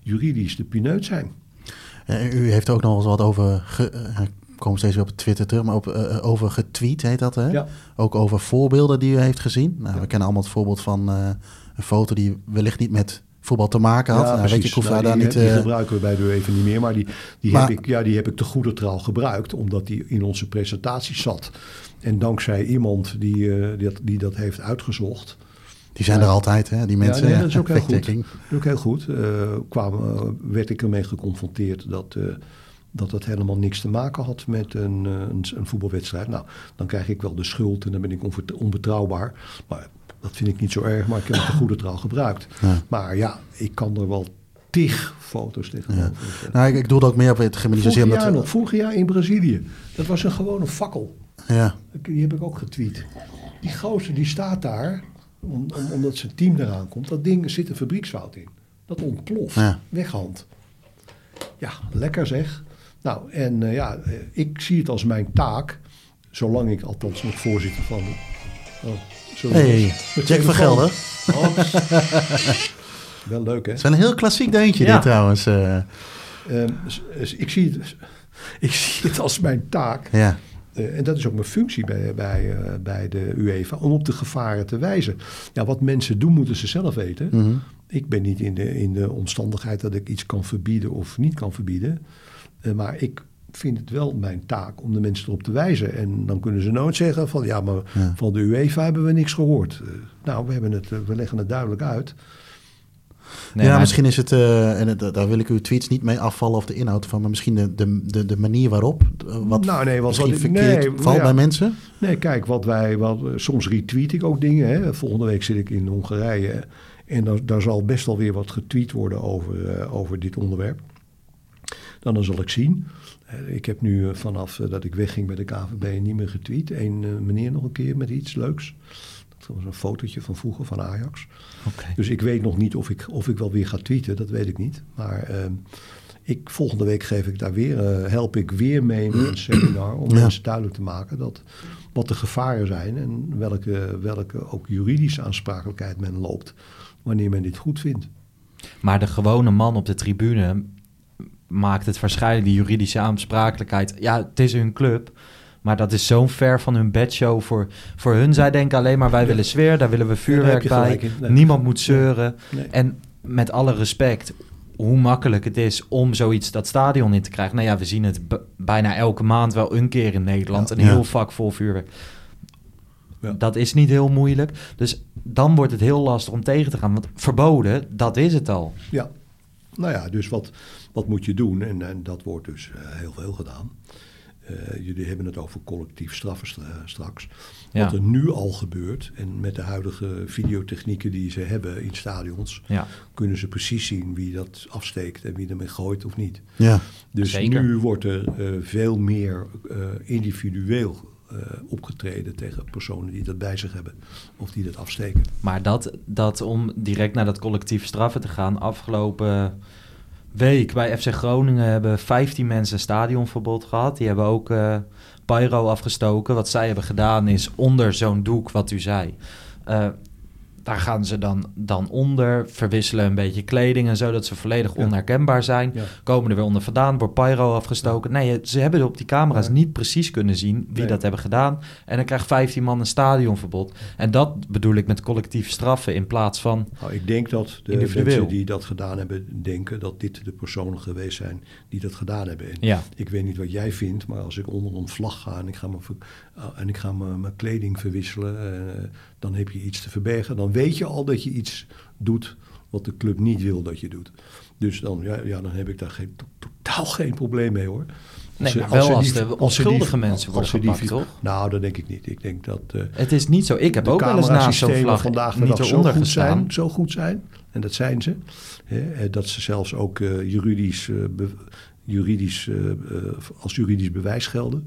juridisch de pineut zijn. Eh, u heeft ook nog eens wat over, ge, eh, ik kom steeds weer op Twitter terug, maar op, eh, over getweet heet dat hè? Ja. Ook over voorbeelden die u heeft gezien. Nou, Ja. we kennen allemaal het voorbeeld van een foto die wellicht niet met voetbal te maken had. nou, weet je, ik hoef Nou, daar, die, daar niet... die eh, gebruiken we bij de even niet meer. Maar die, die, Maar- heb ik, ja, die heb ik te goede trouw gebruikt. Omdat die in onze presentatie zat. En dankzij iemand die, eh, die, dat, die dat heeft uitgezocht. die zijn Ja. er altijd, hè, die mensen. ja, nee, dat is ook heel goed. Dat is ook heel goed. Eh, kwam, werd ik ermee geconfronteerd dat, dat het helemaal niks te maken had met een, een, een voetbalwedstrijd. Nou, dan krijg ik wel de schuld en dan ben ik onbetrouwbaar. Maar dat vind ik niet zo erg, maar ik heb het de goede trouw gebruikt. Ja. Maar ja, ik kan er wel tig foto's tegenover. Nou, ik, ik doelde ook meer op het Vorig gemeniseerd. jaar omdat- nog, vorig jaar in Brazilië. Dat was een gewone fakkel. Ja, Die heb ik ook getweet. Die gozer die staat daar, om, om- omdat zijn team eraan komt. Dat ding zit een fabrieksfout in. Dat ontploft. Ja. Weghand. Ja, lekker zeg. Nou, en eh, ja, eh, ik zie het als mijn taak, zolang ik althans nog voorzitter van... Oh, sorry. Hey, Jack van Gelder. Wel leuk, hè? Het is een heel klassiek deuntje Ja. dit trouwens. eh. Ehm, ik, zie het, ik zie het als mijn taak ja. Eh, en dat is ook mijn functie bij, bij, eh, bij de UEFA, om op de gevaren te wijzen. Ja, wat mensen doen, moeten ze zelf weten. Mhm. Ik ben niet in de, in de omstandigheid dat ik iets kan verbieden of niet kan verbieden. Maar ik vind het wel mijn taak om de mensen erop te wijzen. En dan kunnen ze nooit zeggen van ja, maar Ja. van de UEFA hebben we niks gehoord. Eh, nou, we, hebben het, eh, we leggen het duidelijk uit. Nee, ja, maar- misschien is het, eh, en het- daar wil ik uw tweets niet mee afvallen of de inhoud van, maar misschien de, de, de, de manier waarop, wat Nou, nee, wat- misschien wat- verkeerd nee, valt ja. bij mensen. Nee, kijk, wat wij, wat, soms retweet ik ook dingen. Hè. Volgende week zit ik in Hongarije. En daar, daar zal best wel weer wat getweet worden over, over dit onderwerp. Dan, dan zal ik zien. Ik heb nu eh, vanaf eh, dat ik wegging bij de KVB niet meer getweet. Eén eh, meneer nog een keer met iets leuks. Dat was een fotootje van vroeger van Ajax. Dus ik weet nog niet of ik, of ik wel weer ga tweeten, dat weet ik niet. Maar ehm, ik, volgende week geef ik daar weer, help ik weer mee met een seminar om Ja. mensen duidelijk te maken dat, wat de gevaren zijn en welke, welke ook juridische aansprakelijkheid men loopt wanneer men dit goed vindt. Maar de gewone man op de tribune maakt het waarschijnlijk die juridische aansprakelijkheid. Ja, het is hun club. Maar dat is zo'n ver van hun bedshow voor, voor hun. Zij denken alleen maar wij willen sfeer, daar willen we vuurwerk bij. Nee. Niemand moet zeuren. Nee. En met alle respect, hoe makkelijk het is om zoiets dat stadion in te krijgen. Nou ja, we zien het bijna elke maand wel een keer in Nederland. Een heel vak vol vuurwerk. Ja. Dat is niet heel moeilijk. Dus dan wordt het heel lastig om tegen te gaan. Want verboden, dat is het al. Ja, nou ja, dus wat, wat moet je doen? En, en dat wordt dus eh, heel veel gedaan. Eh, jullie hebben het over collectief straffen stra- straks. Ja. Wat er nu al gebeurt, en met de huidige videotechnieken die ze hebben in stadions, Ja. kunnen ze precies zien wie dat afsteekt en wie ermee gooit of niet. Ja, Dus Zeker. nu wordt er eh, veel meer eh, individueel eh, opgetreden tegen personen die dat bij zich hebben of die dat afsteken. Maar dat, dat om direct naar dat collectief straffen te gaan. Afgelopen week bij FC Groningen hebben 15 mensen stadionverbod gehad. Die hebben ook eh pyro afgestoken. Wat zij hebben gedaan is onder zo'n doek, wat u zei. eh, daar gaan ze dan, dan onder, verwisselen een beetje kleding en zo, dat ze volledig Ja. onherkenbaar zijn. Ja. Komen er weer onder vandaan, wordt pyro afgestoken. Nee, ze hebben op die camera's niet precies kunnen zien wie Nee. dat hebben gedaan. En dan krijgt 15 man een stadionverbod. En dat bedoel ik met collectief straffen in plaats van... Nou, ik denk dat de Individueel. mensen die dat gedaan hebben, denken dat dit de personen geweest zijn die dat gedaan hebben. En Ik weet niet wat jij vindt, maar als ik onder een vlag ga en ik ga mijn, uh, en ik ga mijn, mijn kleding verwisselen, eh, dan heb je iets te verbergen. Dan weet je al dat je iets doet wat de club niet wil dat je doet. Dus dan, ja, ja, dan heb ik daar geen, to- totaal geen probleem mee hoor. nee, maar wel als de onschuldige mensen worden gepakt, toch? Nou, dat denk ik niet. Ik denk dat eh, Het is niet zo. Ik heb ook wel eens naast zo'n vlag vandaag niet dag zo goed, zijn, zo goed zijn. En dat zijn ze. Hè, eh, dat ze zelfs ook eh, juridisch, be- juridisch, als juridisch bewijs gelden.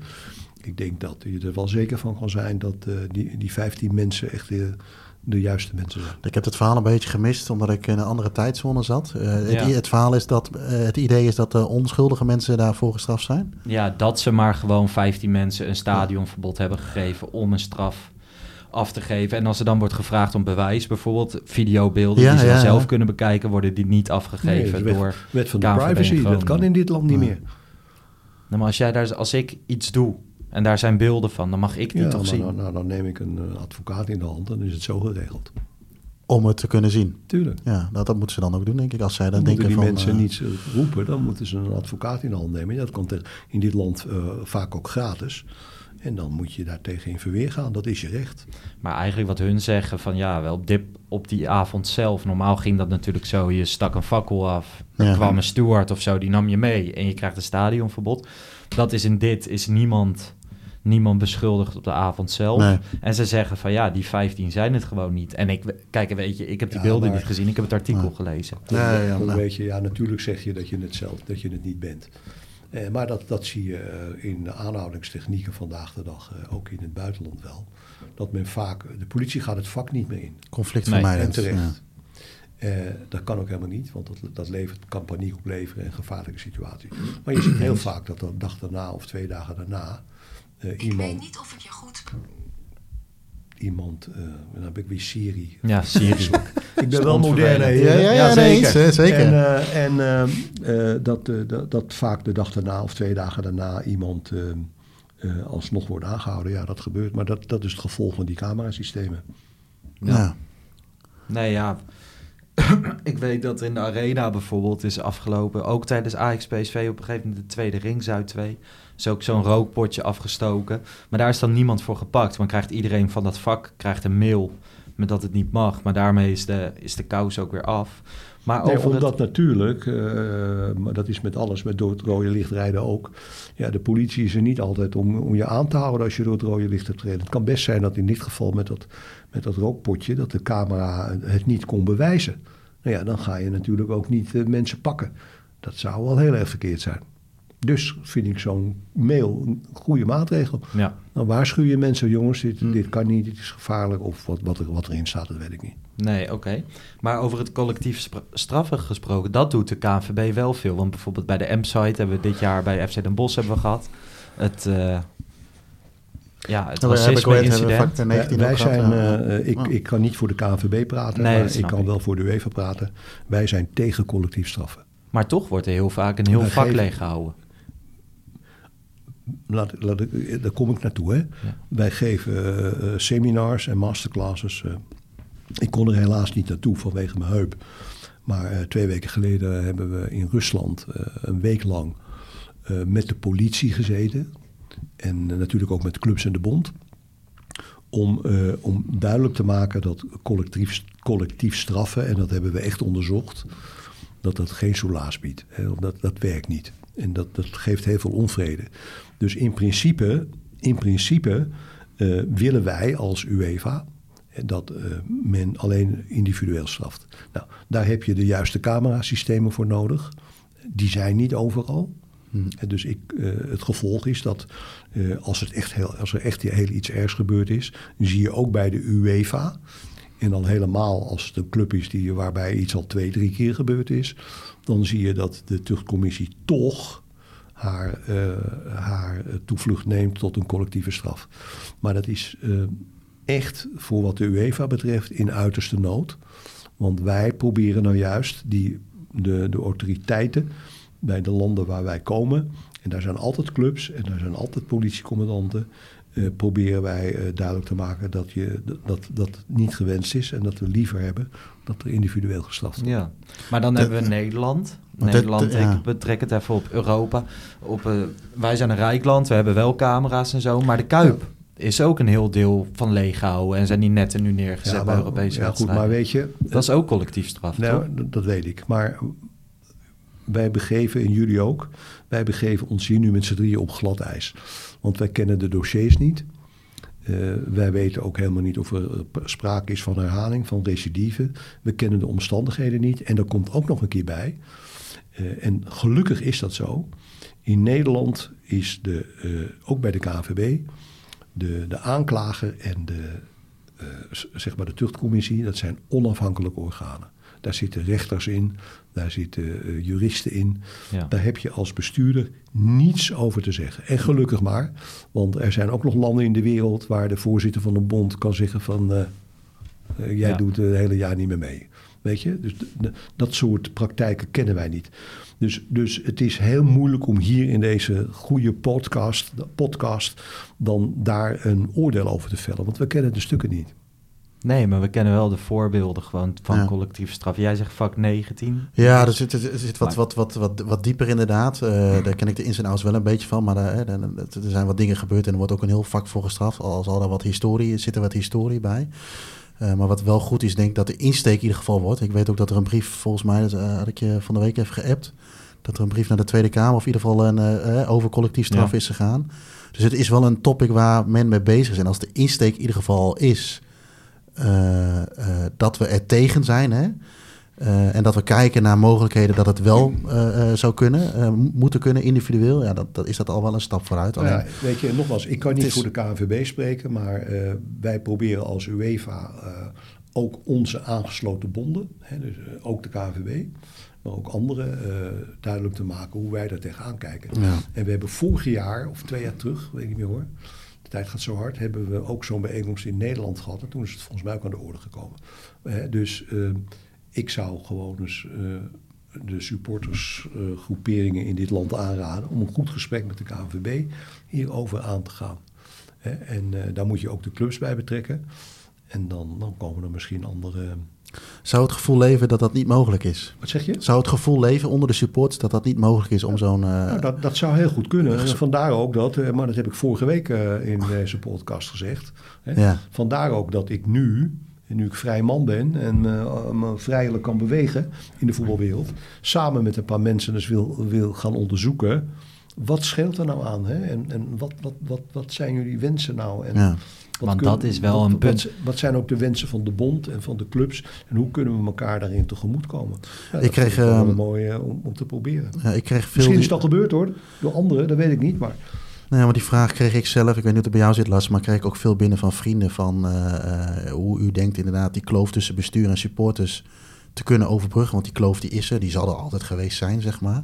Ik denk dat je er wel zeker van kan zijn dat eh, die, die 15 mensen echt de, de juiste mensen zijn. ik heb het verhaal een beetje gemist omdat ik in een andere tijdzone zat. Eh, het, Ja. het verhaal is dat, eh, het idee is dat de onschuldige mensen daarvoor gestraft zijn. Ja, dat ze maar gewoon 15 mensen een stadionverbod hebben gegeven om een straf af te geven. En als er dan wordt gevraagd om bewijs, bijvoorbeeld videobeelden Ja, die ze ja, dan ja. zelf kunnen bekijken, worden die niet afgegeven door... wet van de privacy, dat kan in dit land niet meer. Nou, maar als, jij daar, als ik iets doe en daar zijn beelden van, dan mag ik die Ja, toch maar zien. dan, nou, dan neem ik een eh, advocaat in de hand en dan is het zo geregeld. Om het te kunnen zien. Tuurlijk. Ja, dat, dat moeten ze dan ook doen, denk ik. Als zij dan Dan moeten denken die van... mensen eh, niet roepen, dan moeten ze een advocaat in de hand nemen. Dat kan te- in dit land eh, vaak ook gratis. En dan moet je daar tegen in verweer gaan. Dat is je recht. Maar eigenlijk wat hun zeggen van ja, wel op, dit, op die avond zelf. Normaal ging dat natuurlijk zo. Je stak een fakkel af. Er Ja. kwam een steward of zo, die nam je mee. En je krijgt een stadionverbod. Dat is in dit, is niemand, niemand beschuldigd op de avond zelf. Nee. En ze zeggen van ja, die 15 zijn het gewoon niet. En ik, kijk, weet je, ik heb die Ja, beelden maar- niet gezien. Ik heb het artikel gelezen. Dan, Ja, nou. weet je, ja, natuurlijk zeg je dat je het zelf, dat je het niet bent. Eh, maar dat, dat zie je eh, in de aanhoudingstechnieken vandaag de dag, eh, ook in het buitenland wel. Dat men vaak, de politie gaat het vak niet meer in. conflict Nee, En vermijdend. terecht. Eh, dat kan ook helemaal niet, want dat, dat levert, kan paniek opleveren en gevaarlijke situaties. Maar je ziet heel vaak dat de dag daarna of twee dagen daarna eh, Ik weet niet of ik je goed iemand eh, dan heb ik weer Siri. Ja, Syrië. Ik ben wel modern. Ja, ja, ja, Ja, nee, zeker. En, eh, en dat, eh, dat, dat vaak de dag daarna of twee dagen daarna iemand alsnog wordt aangehouden. Ja, dat gebeurt. Maar dat, dat is het gevolg van die camerasystemen. ja. Nee, ja. ik weet dat in de arena bijvoorbeeld is afgelopen, ook tijdens Ajax PSV op een gegeven moment de tweede ring Zuid 2, is ook zo'n rookpotje afgestoken. Maar daar is dan niemand voor gepakt. Want krijgt iedereen van dat vak krijgt een mail met dat het niet mag. Maar daarmee is de, is de kous ook weer af. Maar Nee, over omdat het, natuurlijk, eh, maar dat is met alles, met door het rode licht rijden ook. Ja, de politie is er niet altijd om, om je aan te houden als je door het rode licht hebt gereden. Het kan best zijn dat in dit geval met dat, met dat rookpotje, dat de camera het niet kon bewijzen. Nou ja, dan ga je natuurlijk ook niet eh, mensen pakken. Dat zou wel heel erg verkeerd zijn. Dus vind ik zo'n mail een goede maatregel. Ja. Dan waarschuw je mensen, jongens, dit, Hm. dit kan niet, dit is gevaarlijk. Of wat, wat, er, wat erin staat, dat weet ik niet. Nee, oké. Maar over het collectief straffen gesproken, dat doet de KNVB wel veel. Want bijvoorbeeld bij de M-site hebben we dit jaar bij FC Den Bosch hebben we gehad. Het, eh ja, het we racisme-incident. vak 19 wij ook gehad, zijn, eh, ik, ik kan niet voor de KNVB praten, Nee, maar ik kan ik. wel voor de UEFA praten. Wij zijn tegen collectief straffen. Maar toch wordt er heel vaak een heel vak geven- leeggehouden. Laat, daar kom ik naartoe. Hè. Wij geven eh, eh, seminars en masterclasses. eh. ik kon er helaas niet naartoe vanwege mijn heup. Maar twee weken geleden hebben we in Rusland een week lang met de politie gezeten. En natuurlijk ook met clubs en de bond. Om, om duidelijk te maken dat collectief, collectief straffen, en dat hebben we echt onderzocht, dat dat geen soelaas biedt. Hè, dat, dat werkt niet. En dat, dat geeft heel veel onvrede. Dus in principe, in principe eh, willen wij als UEFA eh, dat eh, men alleen individueel straft. Nou, daar heb je de juiste camerasystemen voor nodig. Die zijn niet overal. En dus ik, het gevolg is dat als, het echt heel, als er echt heel iets ergs gebeurd is, zie je ook bij de UEFA. En dan helemaal als het een club is die, waarbij iets al twee, drie keer gebeurd is, dan zie je dat de tuchtcommissie toch haar, eh, haar toevlucht neemt tot een collectieve straf. Maar dat is eh, echt voor wat de UEFA betreft in uiterste nood. Want wij proberen nou juist die, de, de autoriteiten bij de landen waar wij komen. En daar zijn altijd clubs en daar zijn altijd politiecommandanten. Eh, proberen wij eh, duidelijk te maken dat, je, dat dat niet gewenst is. En dat we liever hebben dat er individueel gestraft wordt. Ja, maar dan De- hebben we Nederland. Nederland, ja. ik betrek het even op Europa. Op, eh, wij zijn een rijk land, we hebben wel camera's en zo. Maar de Kuip is ook een heel deel van leeghouden. En zijn die netten nu neergezet bij maar- Europese ja, goed, maar weet je, Dat is ook collectief straf, toch? Nou, dat weet ik. Maar wij begeven, en jullie ook, wij begeven ons hier nu met z'n drieën op glad ijs. Want wij kennen de dossiers niet. Eh, wij weten ook helemaal niet of er eh, sprake is van herhaling, van recidive. We kennen de omstandigheden niet. En er komt ook nog een keer bij. eh, en gelukkig is dat zo. In Nederland is de, ook bij de KVB de, de aanklager en de, zeg maar de tuchtcommissie, dat zijn onafhankelijke organen. Daar zitten rechters in, daar zitten eh, juristen in. Ja. Daar heb je als bestuurder niets over te zeggen. En gelukkig maar, want er zijn ook nog landen in de wereld waar de voorzitter van een bond kan zeggen van eh, eh, jij Ja. doet het hele jaar niet meer mee. Weet je, dus dat soort praktijken kennen wij niet. Dus, dus het is heel moeilijk om hier in deze goede podcast, podcast dan daar een oordeel over te vellen. Want we kennen de stukken niet. Nee, maar we kennen wel de voorbeelden gewoon van Ja. collectieve straf. Jij zegt vak 19. Ja, er zit, er zit wat, wat, wat, wat, wat dieper inderdaad. Eh, daar ken ik de ins en outs wel een beetje van. Maar daar, daar- er zijn wat dingen gebeurd en er wordt ook een heel vak voor gestraft. Al zal er wat historie, zit er wat historie bij. Eh, maar wat wel goed is, denk ik dat de insteek in ieder geval wordt. Ik weet ook dat er een brief, volgens mij, dat eh, had ik je van de week even geappt. Dat er een brief naar de Tweede Kamer, of in ieder geval een, eh, eh, over collectief straf Ja. is gegaan. Dus het is wel een topic waar men mee bezig is. En als de insteek in ieder geval is eh, eh, dat we er tegen zijn, hè, eh, en dat we kijken naar mogelijkheden dat het wel eh, eh, zou kunnen, eh, mo- moeten kunnen individueel. Ja, dat, dat is dat al wel een stap vooruit. Alleen, Nou ja, weet je, nogmaals, ik kan niet is- voor de KNVB spreken, maar eh, wij proberen als UEFA eh, ook onze aangesloten bonden, hè, dus eh, ook de KNVB, maar ook andere, eh, duidelijk te maken hoe wij daar tegenaan kijken. Ja. En we hebben vorig jaar, of twee jaar terug, weet ik niet meer hoor, tijd gaat zo hard, hebben we ook zo'n bijeenkomst in Nederland gehad. En toen is het volgens mij ook aan de orde gekomen. Eh, dus eh, ik zou gewoon eens eh, de supportersgroeperingen in dit land aanraden om een goed gesprek met de KNVB hierover aan te gaan. En eh, daar moet je ook de clubs bij betrekken. En dan, dan komen er misschien andere. Zou het gevoel leven dat dat niet mogelijk is? Wat zeg je? Zou het gevoel leven onder de supporters dat dat niet mogelijk is om zo'n... eh, Nou, dat, dat zou heel goed kunnen. En vandaar ook dat, eh, maar dat heb ik vorige week eh, in deze podcast gezegd. Hè. Ja. Vandaar ook dat ik nu, nu ik vrij man ben en me, me vrijelijk kan bewegen in de voetbalwereld, samen met een paar mensen dus wil, wil gaan onderzoeken wat scheelt er nou aan? Hè? En, en wat, wat, wat, wat zijn jullie wensen nou? En Ja. Wat Want dat is wel wat- een punt. Wat, wat zijn ook de wensen van de bond en van de clubs? En hoe kunnen we elkaar daarin tegemoetkomen? Ja, Ik dat kreeg, ehm, een mooi om, om te proberen. Ja, ik kreeg veel... Misschien is al gebeurd hoor, door anderen, dat weet ik niet. Maar Nee, maar die vraag kreeg ik zelf. Ik weet niet of het bij jou zit, Lars, maar kreeg ik ook veel binnen van vrienden van eh, eh, hoe u denkt inderdaad die kloof tussen bestuur en supporters te kunnen overbruggen. Want die kloof die is er, die zal er altijd geweest zijn, zeg maar.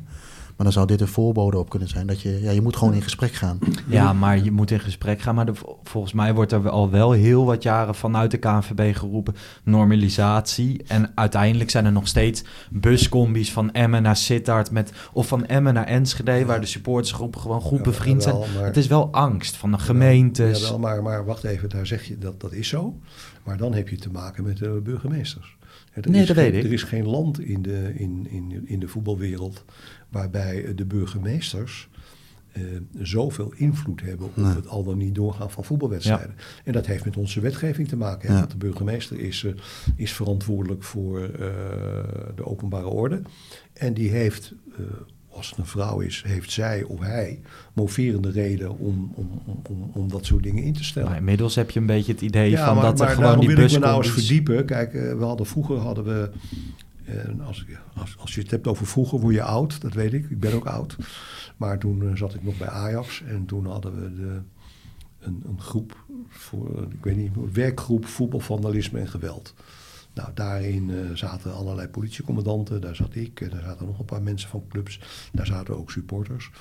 Maar dan zou dit een voorbode op kunnen zijn. Dat je, ja, je moet gewoon in gesprek gaan. Ja, maar je moet in gesprek gaan. Maar de- volgens mij wordt er al wel heel wat jaren vanuit de KNVB geroepen normalisatie. En uiteindelijk zijn er nog steeds buscombi's van Emmen naar Sittard met, of van Emmen naar Enschede, waar de supportersgroepen gewoon goed Ja, bevriend zijn. maar- Het is wel angst van de gemeentes. Jawel, maar, maar wacht even, daar zeg je dat dat is zo. Maar dan heb je te maken met de burgemeesters. Er Nee, is dat geen- weet ik. Er is geen land in de, in, in, in de voetbalwereld waarbij de burgemeesters eh, zoveel invloed hebben op het al dan niet doorgaan van voetbalwedstrijden. En dat heeft met onze wetgeving te maken. Hè? Ja. Want de burgemeester is, eh, is verantwoordelijk voor eh, de openbare orde. En die heeft, als het een vrouw is, heeft zij of hij moverende reden om, om, om, om, dat soort dingen in te stellen. Maar inmiddels heb je een beetje het idee Ja, van maar, dat er maar gewoon daarom die wil ik me nou eens verdiepen. Kijk, eh, we hadden vroeger hadden we. eh, als, als, als je het hebt over vroeger, word je oud, dat weet ik. Ik ben ook oud. Maar toen eh, zat ik nog bij Ajax en toen hadden we de, een, een groep, voor, ik weet niet, werkgroep voetbalvandalisme en geweld. Nou, daarin eh, zaten allerlei politiecommandanten, daar zat ik, en daar zaten nog een paar mensen van clubs, daar zaten ook supporters.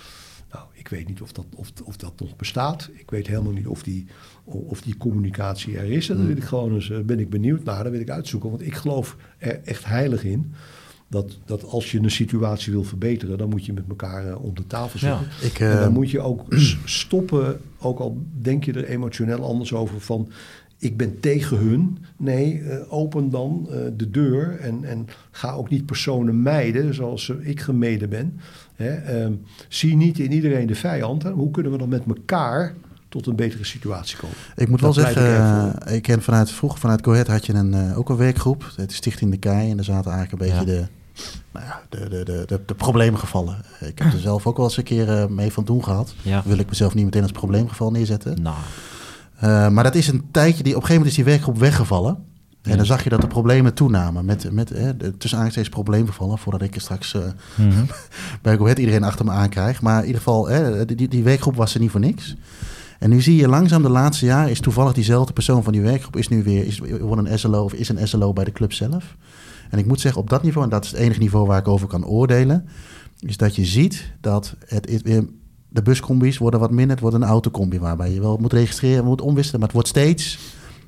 Nou, ik weet niet of dat, of, of dat nog bestaat. Ik weet helemaal niet of die, of die communicatie er is. En daar wil ik gewoon eens, eh, ben ik benieuwd naar, dat wil ik uitzoeken. Want ik geloof er echt heilig in dat, dat als je een situatie wil verbeteren, dan moet je met elkaar eh, om de tafel zitten. Ik, En eh, dan moet je ook stoppen, ook al denk je er emotioneel anders over van... ik ben tegen hun. Nee, eh, open dan eh, de deur en, en ga ook niet personen mijden zoals eh, ik gemeden ben. Hè, ehm, zie niet in iedereen de vijand. Hè. Hoe kunnen we dan met elkaar tot een betere situatie komen? Ik moet wel Dat zeggen, ik ken vanuit vroeger vanuit Cohet had je een, eh, ook een werkgroep. Het is Stichting de Kei. En daar zaten eigenlijk een beetje Ja. de, nou ja, de, de, de, de, de probleemgevallen. Ik heb er zelf ook wel eens een keer mee van doen gehad. Ja. Wil ik mezelf niet meteen als probleemgeval neerzetten. Nou, Eh, maar dat is een tijdje, die, op een gegeven moment is die werkgroep weggevallen. En dan zag je dat de problemen toenamen. Met, met eh, de, tussen aanstekens probleemgevallen. Voordat ik er straks eh, mhm. bij Cohet iedereen achter me aankrijg. Maar in ieder geval, hè, die, die werkgroep was er niet voor niks. En nu zie je langzaam de laatste jaren is toevallig diezelfde persoon van die werkgroep is nu weer is, wordt een SLO of is een SLO bij de club zelf. En ik moet zeggen, op dat niveau, en dat is het enige niveau waar ik over kan oordelen, is dat je ziet dat het, is weer de buscombi's worden wat minder. Het wordt een autocombi waarbij je wel moet registreren, moet omwisselen. Maar het wordt steeds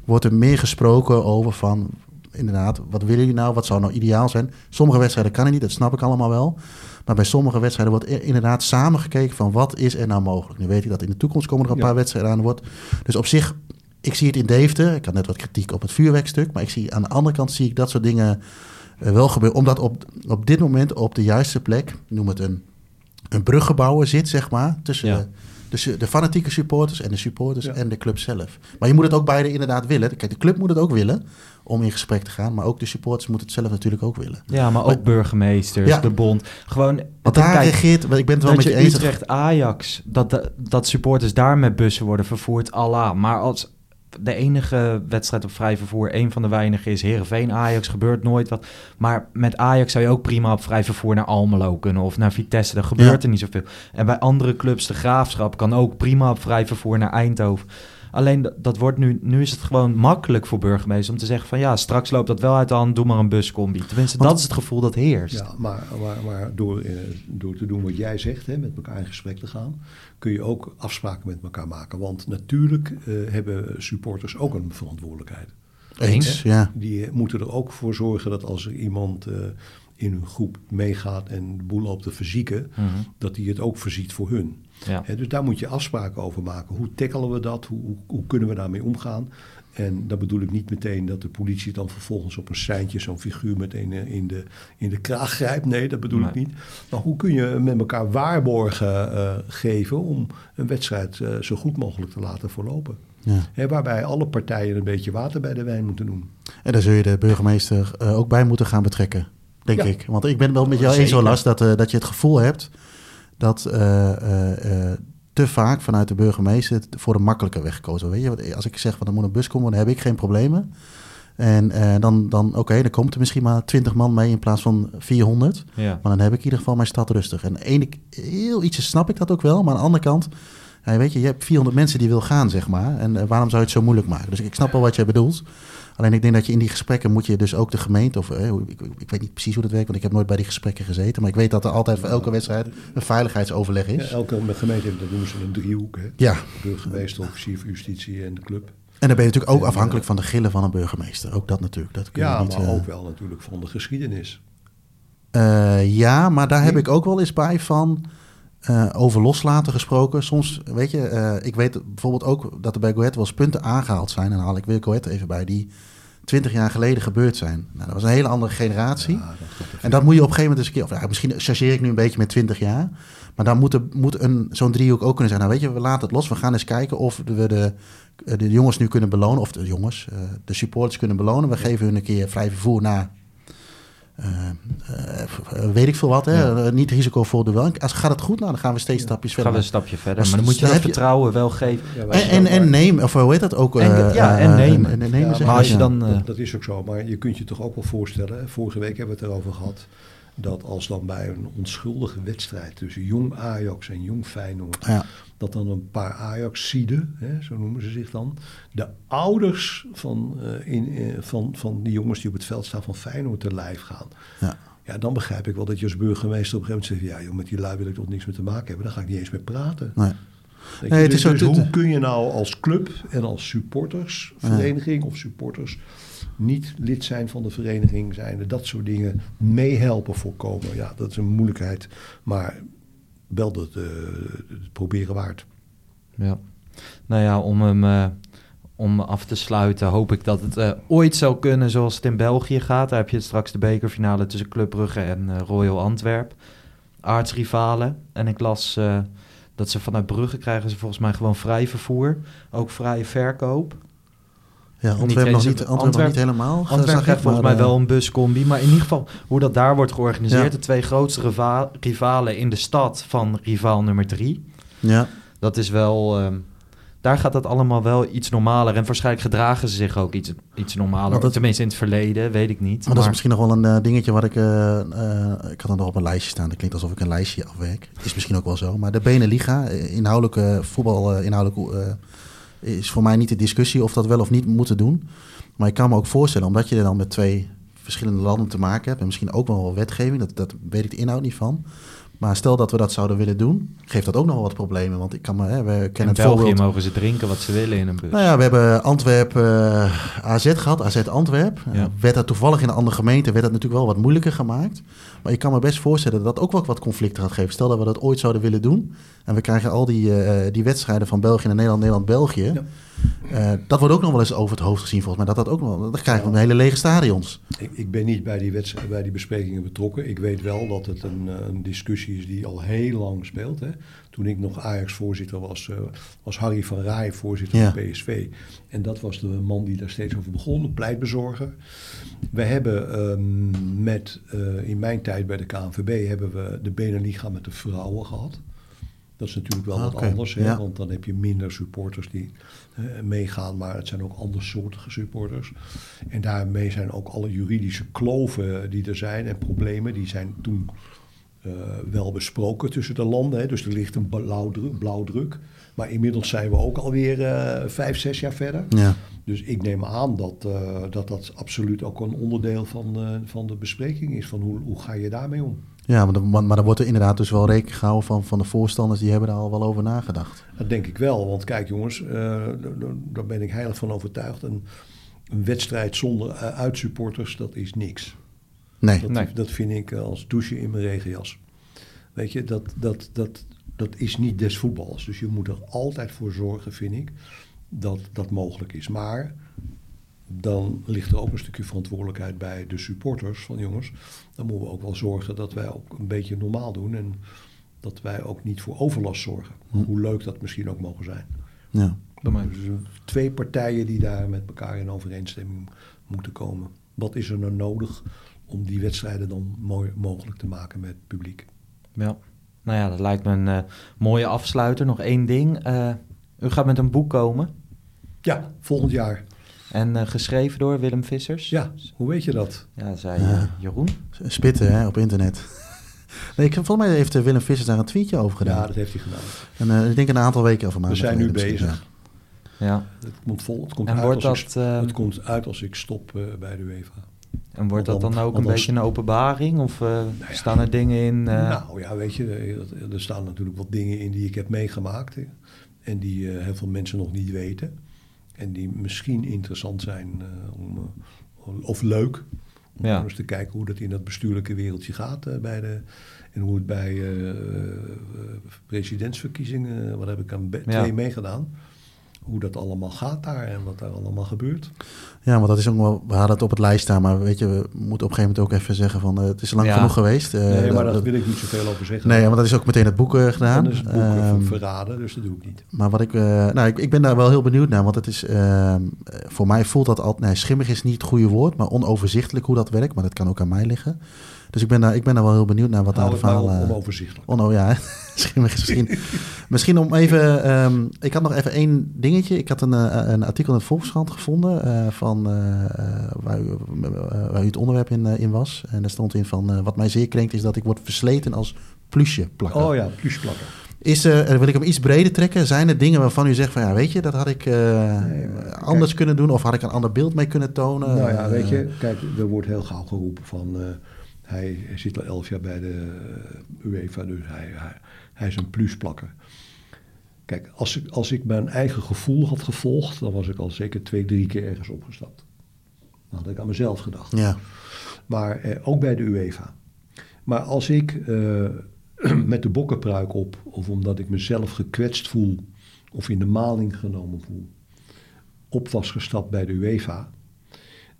wordt er meer gesproken over van, inderdaad, wat willen jullie nou? Wat zou nou ideaal zijn? Sommige wedstrijden kan het niet, dat snap ik allemaal wel. Maar bij sommige wedstrijden wordt er inderdaad samengekeken van wat is er nou mogelijk. Nu weet ik dat in de toekomst komen er een Ja. paar wedstrijden aan wordt. Dus op zich, ik zie het in Deventer. Ik had net wat kritiek op het vuurwerkstuk. Maar ik zie aan de andere kant zie ik dat soort dingen eh, wel gebeuren. Omdat op, op dit moment op de juiste plek, noem het een, een bruggebouwer zit, zeg maar. Tussen Ja. de, tussen de fanatieke supporters en de supporters Ja. en de club zelf. Maar je moet het ook beide inderdaad willen. Kijk, de club moet het ook willen om in gesprek te gaan. Maar ook de supporters moeten het zelf natuurlijk ook willen. ja, maar ook burgemeesters, Ja. de bond. Gewoon, Want daar kijk, reageert, ik ben het wel dat met je je eens. Utrecht Ajax, dat, de- dat supporters daar met bussen worden vervoerd, Allah. Maar als de enige wedstrijd op vrij vervoer, een van de weinige is Heerenveen Ajax, gebeurt nooit wat. Maar met Ajax zou je ook prima op vrij vervoer naar Almelo kunnen of naar Vitesse. Er gebeurt Ja. er niet zoveel. En bij andere clubs, de Graafschap, kan ook prima op vrij vervoer naar Eindhoven. Alleen dat, dat wordt nu, nu is het gewoon makkelijk voor burgemeesters om te zeggen van ja, straks loopt dat wel uit de hand, doe maar een buscombi. Tenminste, Want- dat is het gevoel dat heerst. Ja, maar, maar, maar door, eh, door te doen wat jij zegt, hè, met elkaar in gesprek te gaan, kun je ook afspraken met elkaar maken. Want natuurlijk eh, hebben supporters ook een verantwoordelijkheid. Eens, ja. Die moeten er ook voor zorgen dat als er iemand eh, in hun groep meegaat en de boel loopt te verzieken, Mhm. dat die het ook verziet voor hun. Ja. Hè, dus daar moet je afspraken over maken. Hoe tackelen we dat? Hoe, hoe, hoe kunnen we daarmee omgaan? En dat bedoel ik niet meteen dat de politie dan vervolgens op een seintje zo'n figuur meteen eh, in de, in de kraag grijpt. Nee, dat bedoel ik niet. Maar hoe kun je met elkaar waarborgen eh, geven om een wedstrijd eh, zo goed mogelijk te laten verlopen? ja. Hè, waarbij alle partijen een beetje water bij de wijn moeten doen. En daar zul je de burgemeester eh, ook bij moeten gaan betrekken, denk Ja. ik. Want ik ben wel met jou eens, Lars, dat, eh, dat je het gevoel hebt dat eh, eh, eh, te vaak vanuit de burgemeester het voor de makkelijke weg gekozen. Weet je, Want als ik zeg van er moet een bus komen, dan heb ik geen problemen. En dan, dan oké, dan komt er misschien maar 20 man mee in plaats van 400. Ja. Maar dan heb ik in ieder geval mijn stad rustig. En ene, heel ietsje snap ik dat ook wel. Maar aan de andere kant, weet je, je hebt 400 mensen die wil gaan, zeg maar. En waarom zou je het zo moeilijk maken? Dus ik snap wel wat jij bedoelt. Alleen ik denk dat je in die gesprekken moet je dus ook de gemeente... of eh, ik, ik weet niet precies hoe dat werkt, want ik heb nooit bij die gesprekken gezeten. Maar ik weet dat er altijd voor elke wedstrijd een veiligheidsoverleg Ja, is. elke gemeente heeft, dat noemen ze een driehoek. Hè? Ja, Burgemeester, officier van justitie en de club. en dan ben je natuurlijk ook En, afhankelijk van de gillen van een burgemeester. Ook dat natuurlijk. Dat kun je Ja, niet, maar eh, ook wel natuurlijk van de geschiedenis. Eh, ja, maar daar heb Nee? ik ook wel eens bij van eh, over loslaten gesproken. Soms, weet je, eh, ik weet bijvoorbeeld ook dat er bij Goethe wel eens punten aangehaald zijn. En dan haal ik weer Goethe even bij, die twintig jaar geleden gebeurd zijn. Nou, dat was een hele andere generatie. Ja, dat. En dat moet je op een gegeven moment eens een keer... Of ja, misschien chargeer ik nu een beetje met 20 jaar. Maar dan moet, er, moet een, zo'n driehoek ook kunnen zijn. Nou weet je, we laten het los. We gaan eens kijken of we de, de jongens nu kunnen belonen. Of de jongens, eh, de supporters kunnen belonen. We geven hun een keer vrij vervoer naar... eh, eh, weet ik veel wat, hè? Eh, niet risicovol duel. Als gaat het goed, nou, dan gaan we steeds stapjes verder. Gaan we een stapje verder. Maar Maar dan moet je dat je- vertrouwen wel geven. Ja, en, en, en neem, of hoe heet dat ook? En- ja, en nemen Maar als je ja. dan... Dat, dat is ook zo, maar je kunt je toch ook wel voorstellen, vorige week hebben we het erover gehad, dat als dan bij een onschuldige wedstrijd tussen jong Ajax en jong Feyenoord, Ja. dat dan een paar Ajax-sieden, hè, zo noemen ze zich dan, de ouders van, eh, in, eh, van, van die jongens die op het veld staan van Feyenoord te lijf gaan. Ja. Ja, dan begrijp ik wel dat je als burgemeester op een gegeven moment zegt, ja joh, met die lui wil ik toch niks meer te maken hebben, daar ga ik niet eens mee praten. Nee. Het is dus zo- dus hoe kun je nou als club en als supportersvereniging of supporters niet lid zijn van de vereniging zijn, dat soort dingen meehelpen voorkomen? Ja, dat is een moeilijkheid, maar wel eh, het proberen waard. Ja. Nou ja, om hem eh, om af te sluiten hoop ik dat het eh, ooit zou kunnen zoals het in België gaat. Daar heb je straks de bekerfinale tussen Club Brugge en Royal Antwerp. Aardsrivalen. En ik las dat ze vanuit Brugge krijgen ze volgens mij gewoon vrij vervoer. Ook vrije verkoop. Ja, Niet Antwerpen nog niet, Antwerpen niet helemaal. Antwerpen ik, krijgt volgens mij eh, wel een buscombi. Maar in ieder geval, hoe dat daar wordt georganiseerd. Ja. De twee grootste riva- rivalen in de stad van rivaal nummer drie. Ja, Dat is wel. ehm, daar gaat dat allemaal wel iets normaler. En waarschijnlijk gedragen ze zich ook iets, iets normaler. Dat- Tenminste, in het verleden, weet ik niet. maar dat is misschien nog wel een eh, dingetje wat ik... eh, eh, ik had dan nog op een lijstje staan. Dat klinkt alsof ik een lijstje afwerk. Is misschien ook wel zo. Maar de Beneliga, eh, inhoudelijke voetbal, eh, inhoudelijk... eh, is voor mij niet de discussie of dat wel of niet moeten doen. Maar ik kan me ook voorstellen, omdat je er dan met twee verschillende landen te maken hebt... en misschien ook wel wetgeving, dat, dat weet ik de inhoud niet van... Maar stel dat we dat zouden willen doen, geeft dat ook nog wel wat problemen. Want ik kan me, hè, we in kennen het België voorbeeld. mogen ze drinken wat ze willen in een bus. Nou ja, we hebben Antwerp eh, AZ gehad, AZ Antwerp. Ja. Werd dat toevallig in een andere gemeente, werd dat natuurlijk wel wat moeilijker gemaakt. Maar ik kan me best voorstellen dat dat ook wel wat conflicten gaat geven. Stel dat we dat ooit zouden willen doen. En we krijgen al die, eh, die wedstrijden van België naar Nederland, Nederland-België. Eh, dat wordt ook nog wel eens over het hoofd gezien volgens mij. Dat dat ook nog, dan krijgen we een hele lege stadions. Ik, ik ben niet bij die, bij die besprekingen betrokken. Ik weet wel dat het een, eh, een discussie is die al heel lang speelt. Hè. Toen ik nog Ajax-voorzitter was, eh, was Harry van Rij voorzitter Ja. van PSV. En dat was de man die daar steeds over begon, de pleitbezorger. We hebben ehm, met, in mijn tijd bij de KNVB, hebben we de Beneliga met de vrouwen gehad. Dat is natuurlijk wel Ah, wat anders, hè, Ja. want dan heb je minder supporters die eh, meegaan, maar het zijn ook andersoortige supporters. En daarmee zijn ook alle juridische kloven die er zijn en problemen, die zijn toen eh, wel besproken tussen de landen. Hè. Dus er ligt een blauwdruk, blauwdruk. Maar inmiddels zijn we ook alweer eh vijf, zes jaar verder. Ja. Dus ik neem aan dat eh, dat, dat absoluut ook een onderdeel van, eh, van de bespreking is. Van hoe, hoe ga je daarmee om? Ja, maar, dan, maar dan wordt er inderdaad dus wel rekening gehouden van, van de voorstanders. Die hebben daar al wel over nagedacht. Dat denk ik wel. Want kijk jongens, eh, daar- ben ik heilig van overtuigd. Een, een wedstrijd zonder uitsupporters, dat is niks. Nee. Dat, Nee. dat vind ik als douchen in mijn regenjas. Weet je, dat, dat, dat, dat is niet des voetbals. Dus je moet er altijd voor zorgen, vind ik, dat dat mogelijk is. Maar dan ligt er ook een stukje verantwoordelijkheid bij de supporters van jongens. Dan moeten we ook wel zorgen dat wij ook een beetje normaal doen. En dat wij ook niet voor overlast zorgen. Hoe leuk dat misschien ook mogen zijn. Ja. Bij mij. Dus twee partijen die daar met elkaar in overeenstemming moeten komen. Wat is er nou nodig om die wedstrijden dan mooi mogelijk te maken met publiek? Ja. Nou ja, dat lijkt me een eh, mooie afsluiter. Nog één ding. Eh, u gaat met een boek komen. Ja, volgend jaar. En eh, geschreven door Willem Vissers. Ja, hoe weet je dat? Ja, zei Jeroen. Spitten hè, op internet. nee, ik, volgens mij heeft Willem Vissers daar een tweetje over gedaan. Ja, dat heeft hij gedaan. En, eh, ik denk een aantal weken over We maanden zijn nu bezig. Ja. Het komt vol. Het komt, En uit, wordt als ik, dat, eh, het komt uit als ik stop bij de UEFA. En wordt dat dan ook een beetje een openbaring? Of eh, ja. staan er dingen in? eh, Nou ja, weet je, er- er staan natuurlijk wat dingen in die ik heb meegemaakt. hè. En die eh, heel veel mensen nog niet weten. En die misschien interessant zijn eh, om, eh, of leuk. Om Ja. eens te kijken hoe dat in dat bestuurlijke wereldje gaat. eh, bij de, en hoe het bij eh, eh, presidentsverkiezingen, eh, wat heb ik aan Ja. twee meegedaan. Hoe dat allemaal gaat daar en wat daar allemaal gebeurt. Ja, want dat is ook wel, we hadden het op het lijst staan, maar weet je, we moeten op een gegeven moment ook even zeggen van, eh, het is lang Ja. genoeg geweest. Eh, nee, maar dat- daar wil ik niet zoveel over zeggen. nee, want dat is ook meteen het boek eh, gedaan. Dan is het boek eh, Ehm, verraden, dus dat doe ik niet. Maar wat ik, nou, ik, ik ben daar wel heel benieuwd naar, want het is, ehm, eh, voor mij voelt dat altijd, nee, schimmig is niet het goede woord, maar onoverzichtelijk hoe dat werkt, maar dat kan ook aan mij liggen. Dus ik ben daar, ik ben daar wel heel benieuwd naar wat daar de het verhalen... on- onoverzichtelijk. Oh, nou ja, is misschien. misschien om even. ehm, ik had nog even één dingetje. Ik had een, eh, een artikel in de Volkskrant gevonden. eh, van, eh, eh, waar, u, eh, waar u het onderwerp in, eh, in was. En daar stond in van. eh, wat mij zeer krenkt is dat ik word versleten als plusje plakker. Oh ja, plusplakker. Is, eh, en wil ik hem iets breder trekken? Zijn er dingen waarvan u zegt van ja, weet je, dat had ik eh, Nee, anders kijk- kunnen doen of had ik een ander beeld mee kunnen tonen? Nou ja, weet Eh, je, kijk, er wordt heel gauw geroepen van... eh, hij zit al elf jaar bij de UEFA, dus hij, hij, hij is een plusplakker. Kijk, als ik, als ik mijn eigen gevoel had gevolgd... dan was ik al zeker twee, drie keer ergens opgestapt. Dan had ik aan mezelf gedacht. Ja, Maar eh, ook bij de UEFA. Maar als ik eh, met de bokkenpruik op... of omdat ik mezelf gekwetst voel... of in de maling genomen voel... op was gestapt bij de UEFA...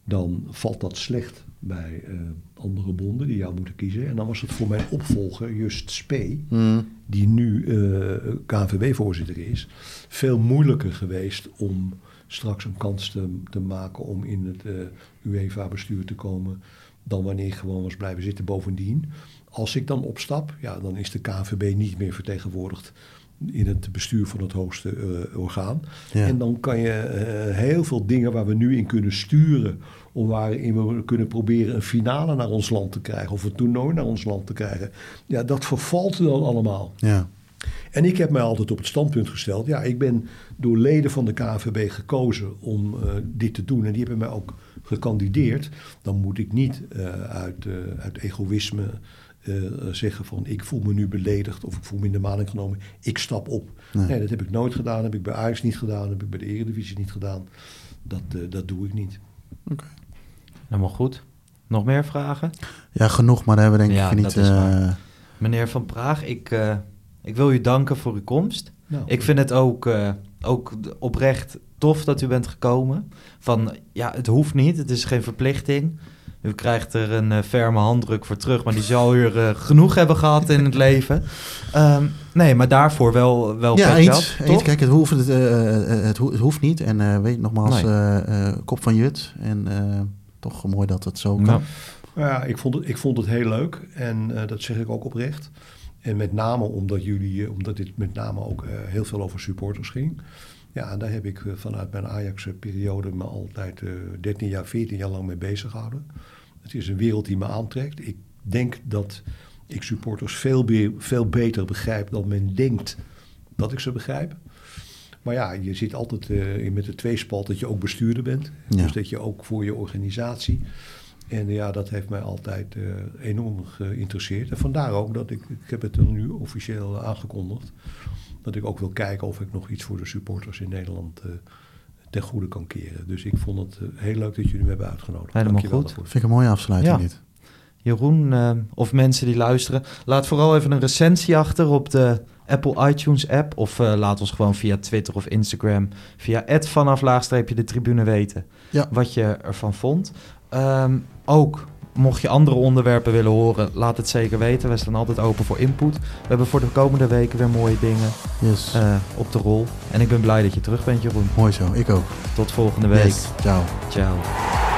dan valt dat slecht bij eh, andere bonden die jou moeten kiezen. En dan was het voor mijn opvolger, Just Spee... Mm, die nu eh KNVB-voorzitter is... veel moeilijker geweest om straks een kans te, te maken... om in het eh, UEFA-bestuur te komen... dan wanneer ik gewoon was blijven zitten. Bovendien, als ik dan opstap... ja, dan is de KNVB niet meer vertegenwoordigd... in het bestuur van het hoogste eh, orgaan. Ja. En dan kan je eh, heel veel dingen waar we nu in kunnen sturen... om waarin we kunnen proberen een finale naar ons land te krijgen... of een toernooi naar ons land te krijgen... ja, dat vervalt dan allemaal. ja, En ik heb mij altijd op het standpunt gesteld... ja, ik ben door leden van de KNVB gekozen om eh, dit te doen... en die hebben mij ook gekandideerd... dan moet ik niet uit, uit egoïsme eh, zeggen van... ik voel me nu beledigd of ik voel me in de maling genomen... ik stap op. Nee. Nee, dat heb ik nooit gedaan, heb ik bij Ajax niet gedaan... heb ik bij de Eredivisie niet gedaan. Dat, eh, dat doe ik niet. Helemaal goed. Nog meer vragen? ja, genoeg, maar daar hebben we denk Ja, ik niet... dat is waar. eh, Meneer Van Praag, ik, eh, ik wil u danken voor uw komst. Nou, Ik vind het ook, eh, ook oprecht tof dat u bent gekomen. Van, ja, het hoeft niet, het is geen verplichting. U krijgt er een eh, ferme handdruk voor terug, maar die zal u eh, genoeg hebben gehad in het leven. Ehm, nee, maar daarvoor wel, wel ja, eens? Kijk, het hoeft, het, eh, het, ho- het hoeft niet. En eh, weet nogmaals, Nee. kop van Jut. En eh, toch mooi dat het zo kan. Ja. Nou ja, ik vond het, ik vond het heel leuk en eh, dat zeg ik ook oprecht. En met name omdat jullie, omdat dit met name ook eh, heel veel over supporters ging. Ja, en daar heb ik eh, vanuit mijn Ajax-periode me altijd eh 13 jaar, 14 jaar lang mee bezig gehouden. Het is een wereld die me aantrekt. Ik denk dat ik supporters veel, be- veel beter begrijp dan men denkt dat ik ze begrijp. Maar ja, je zit altijd eh, met de tweespalt dat je ook bestuurder bent. Ja. Dus dat je ook voor je organisatie. En ja, dat heeft mij altijd eh, enorm geïnteresseerd. En vandaar ook dat ik, ik heb het er nu officieel aangekondigd, dat ik ook wil kijken of ik nog iets voor de supporters in Nederland eh, ten goede kan keren. Dus ik vond het eh, heel leuk dat jullie me hebben uitgenodigd. Helemaal Dankjewel goed. daarvoor. Vind ik een mooie afsluiting Ja. dit. Jeroen, eh, of mensen die luisteren, laat vooral even een recensie achter op de Apple iTunes app. Of eh, laat ons gewoon via Twitter of Instagram, via vanaf laagstreepje de tribune weten Ja. wat je ervan vond. Ehm, ook, mocht je andere onderwerpen willen horen, laat het zeker weten. We staan altijd open voor input. We hebben voor de komende weken weer mooie dingen Yes. eh, op de rol. En ik ben blij dat je terug bent, Jeroen. Mooi zo, ik ook. Tot volgende week. Yes. Ciao. Ciao.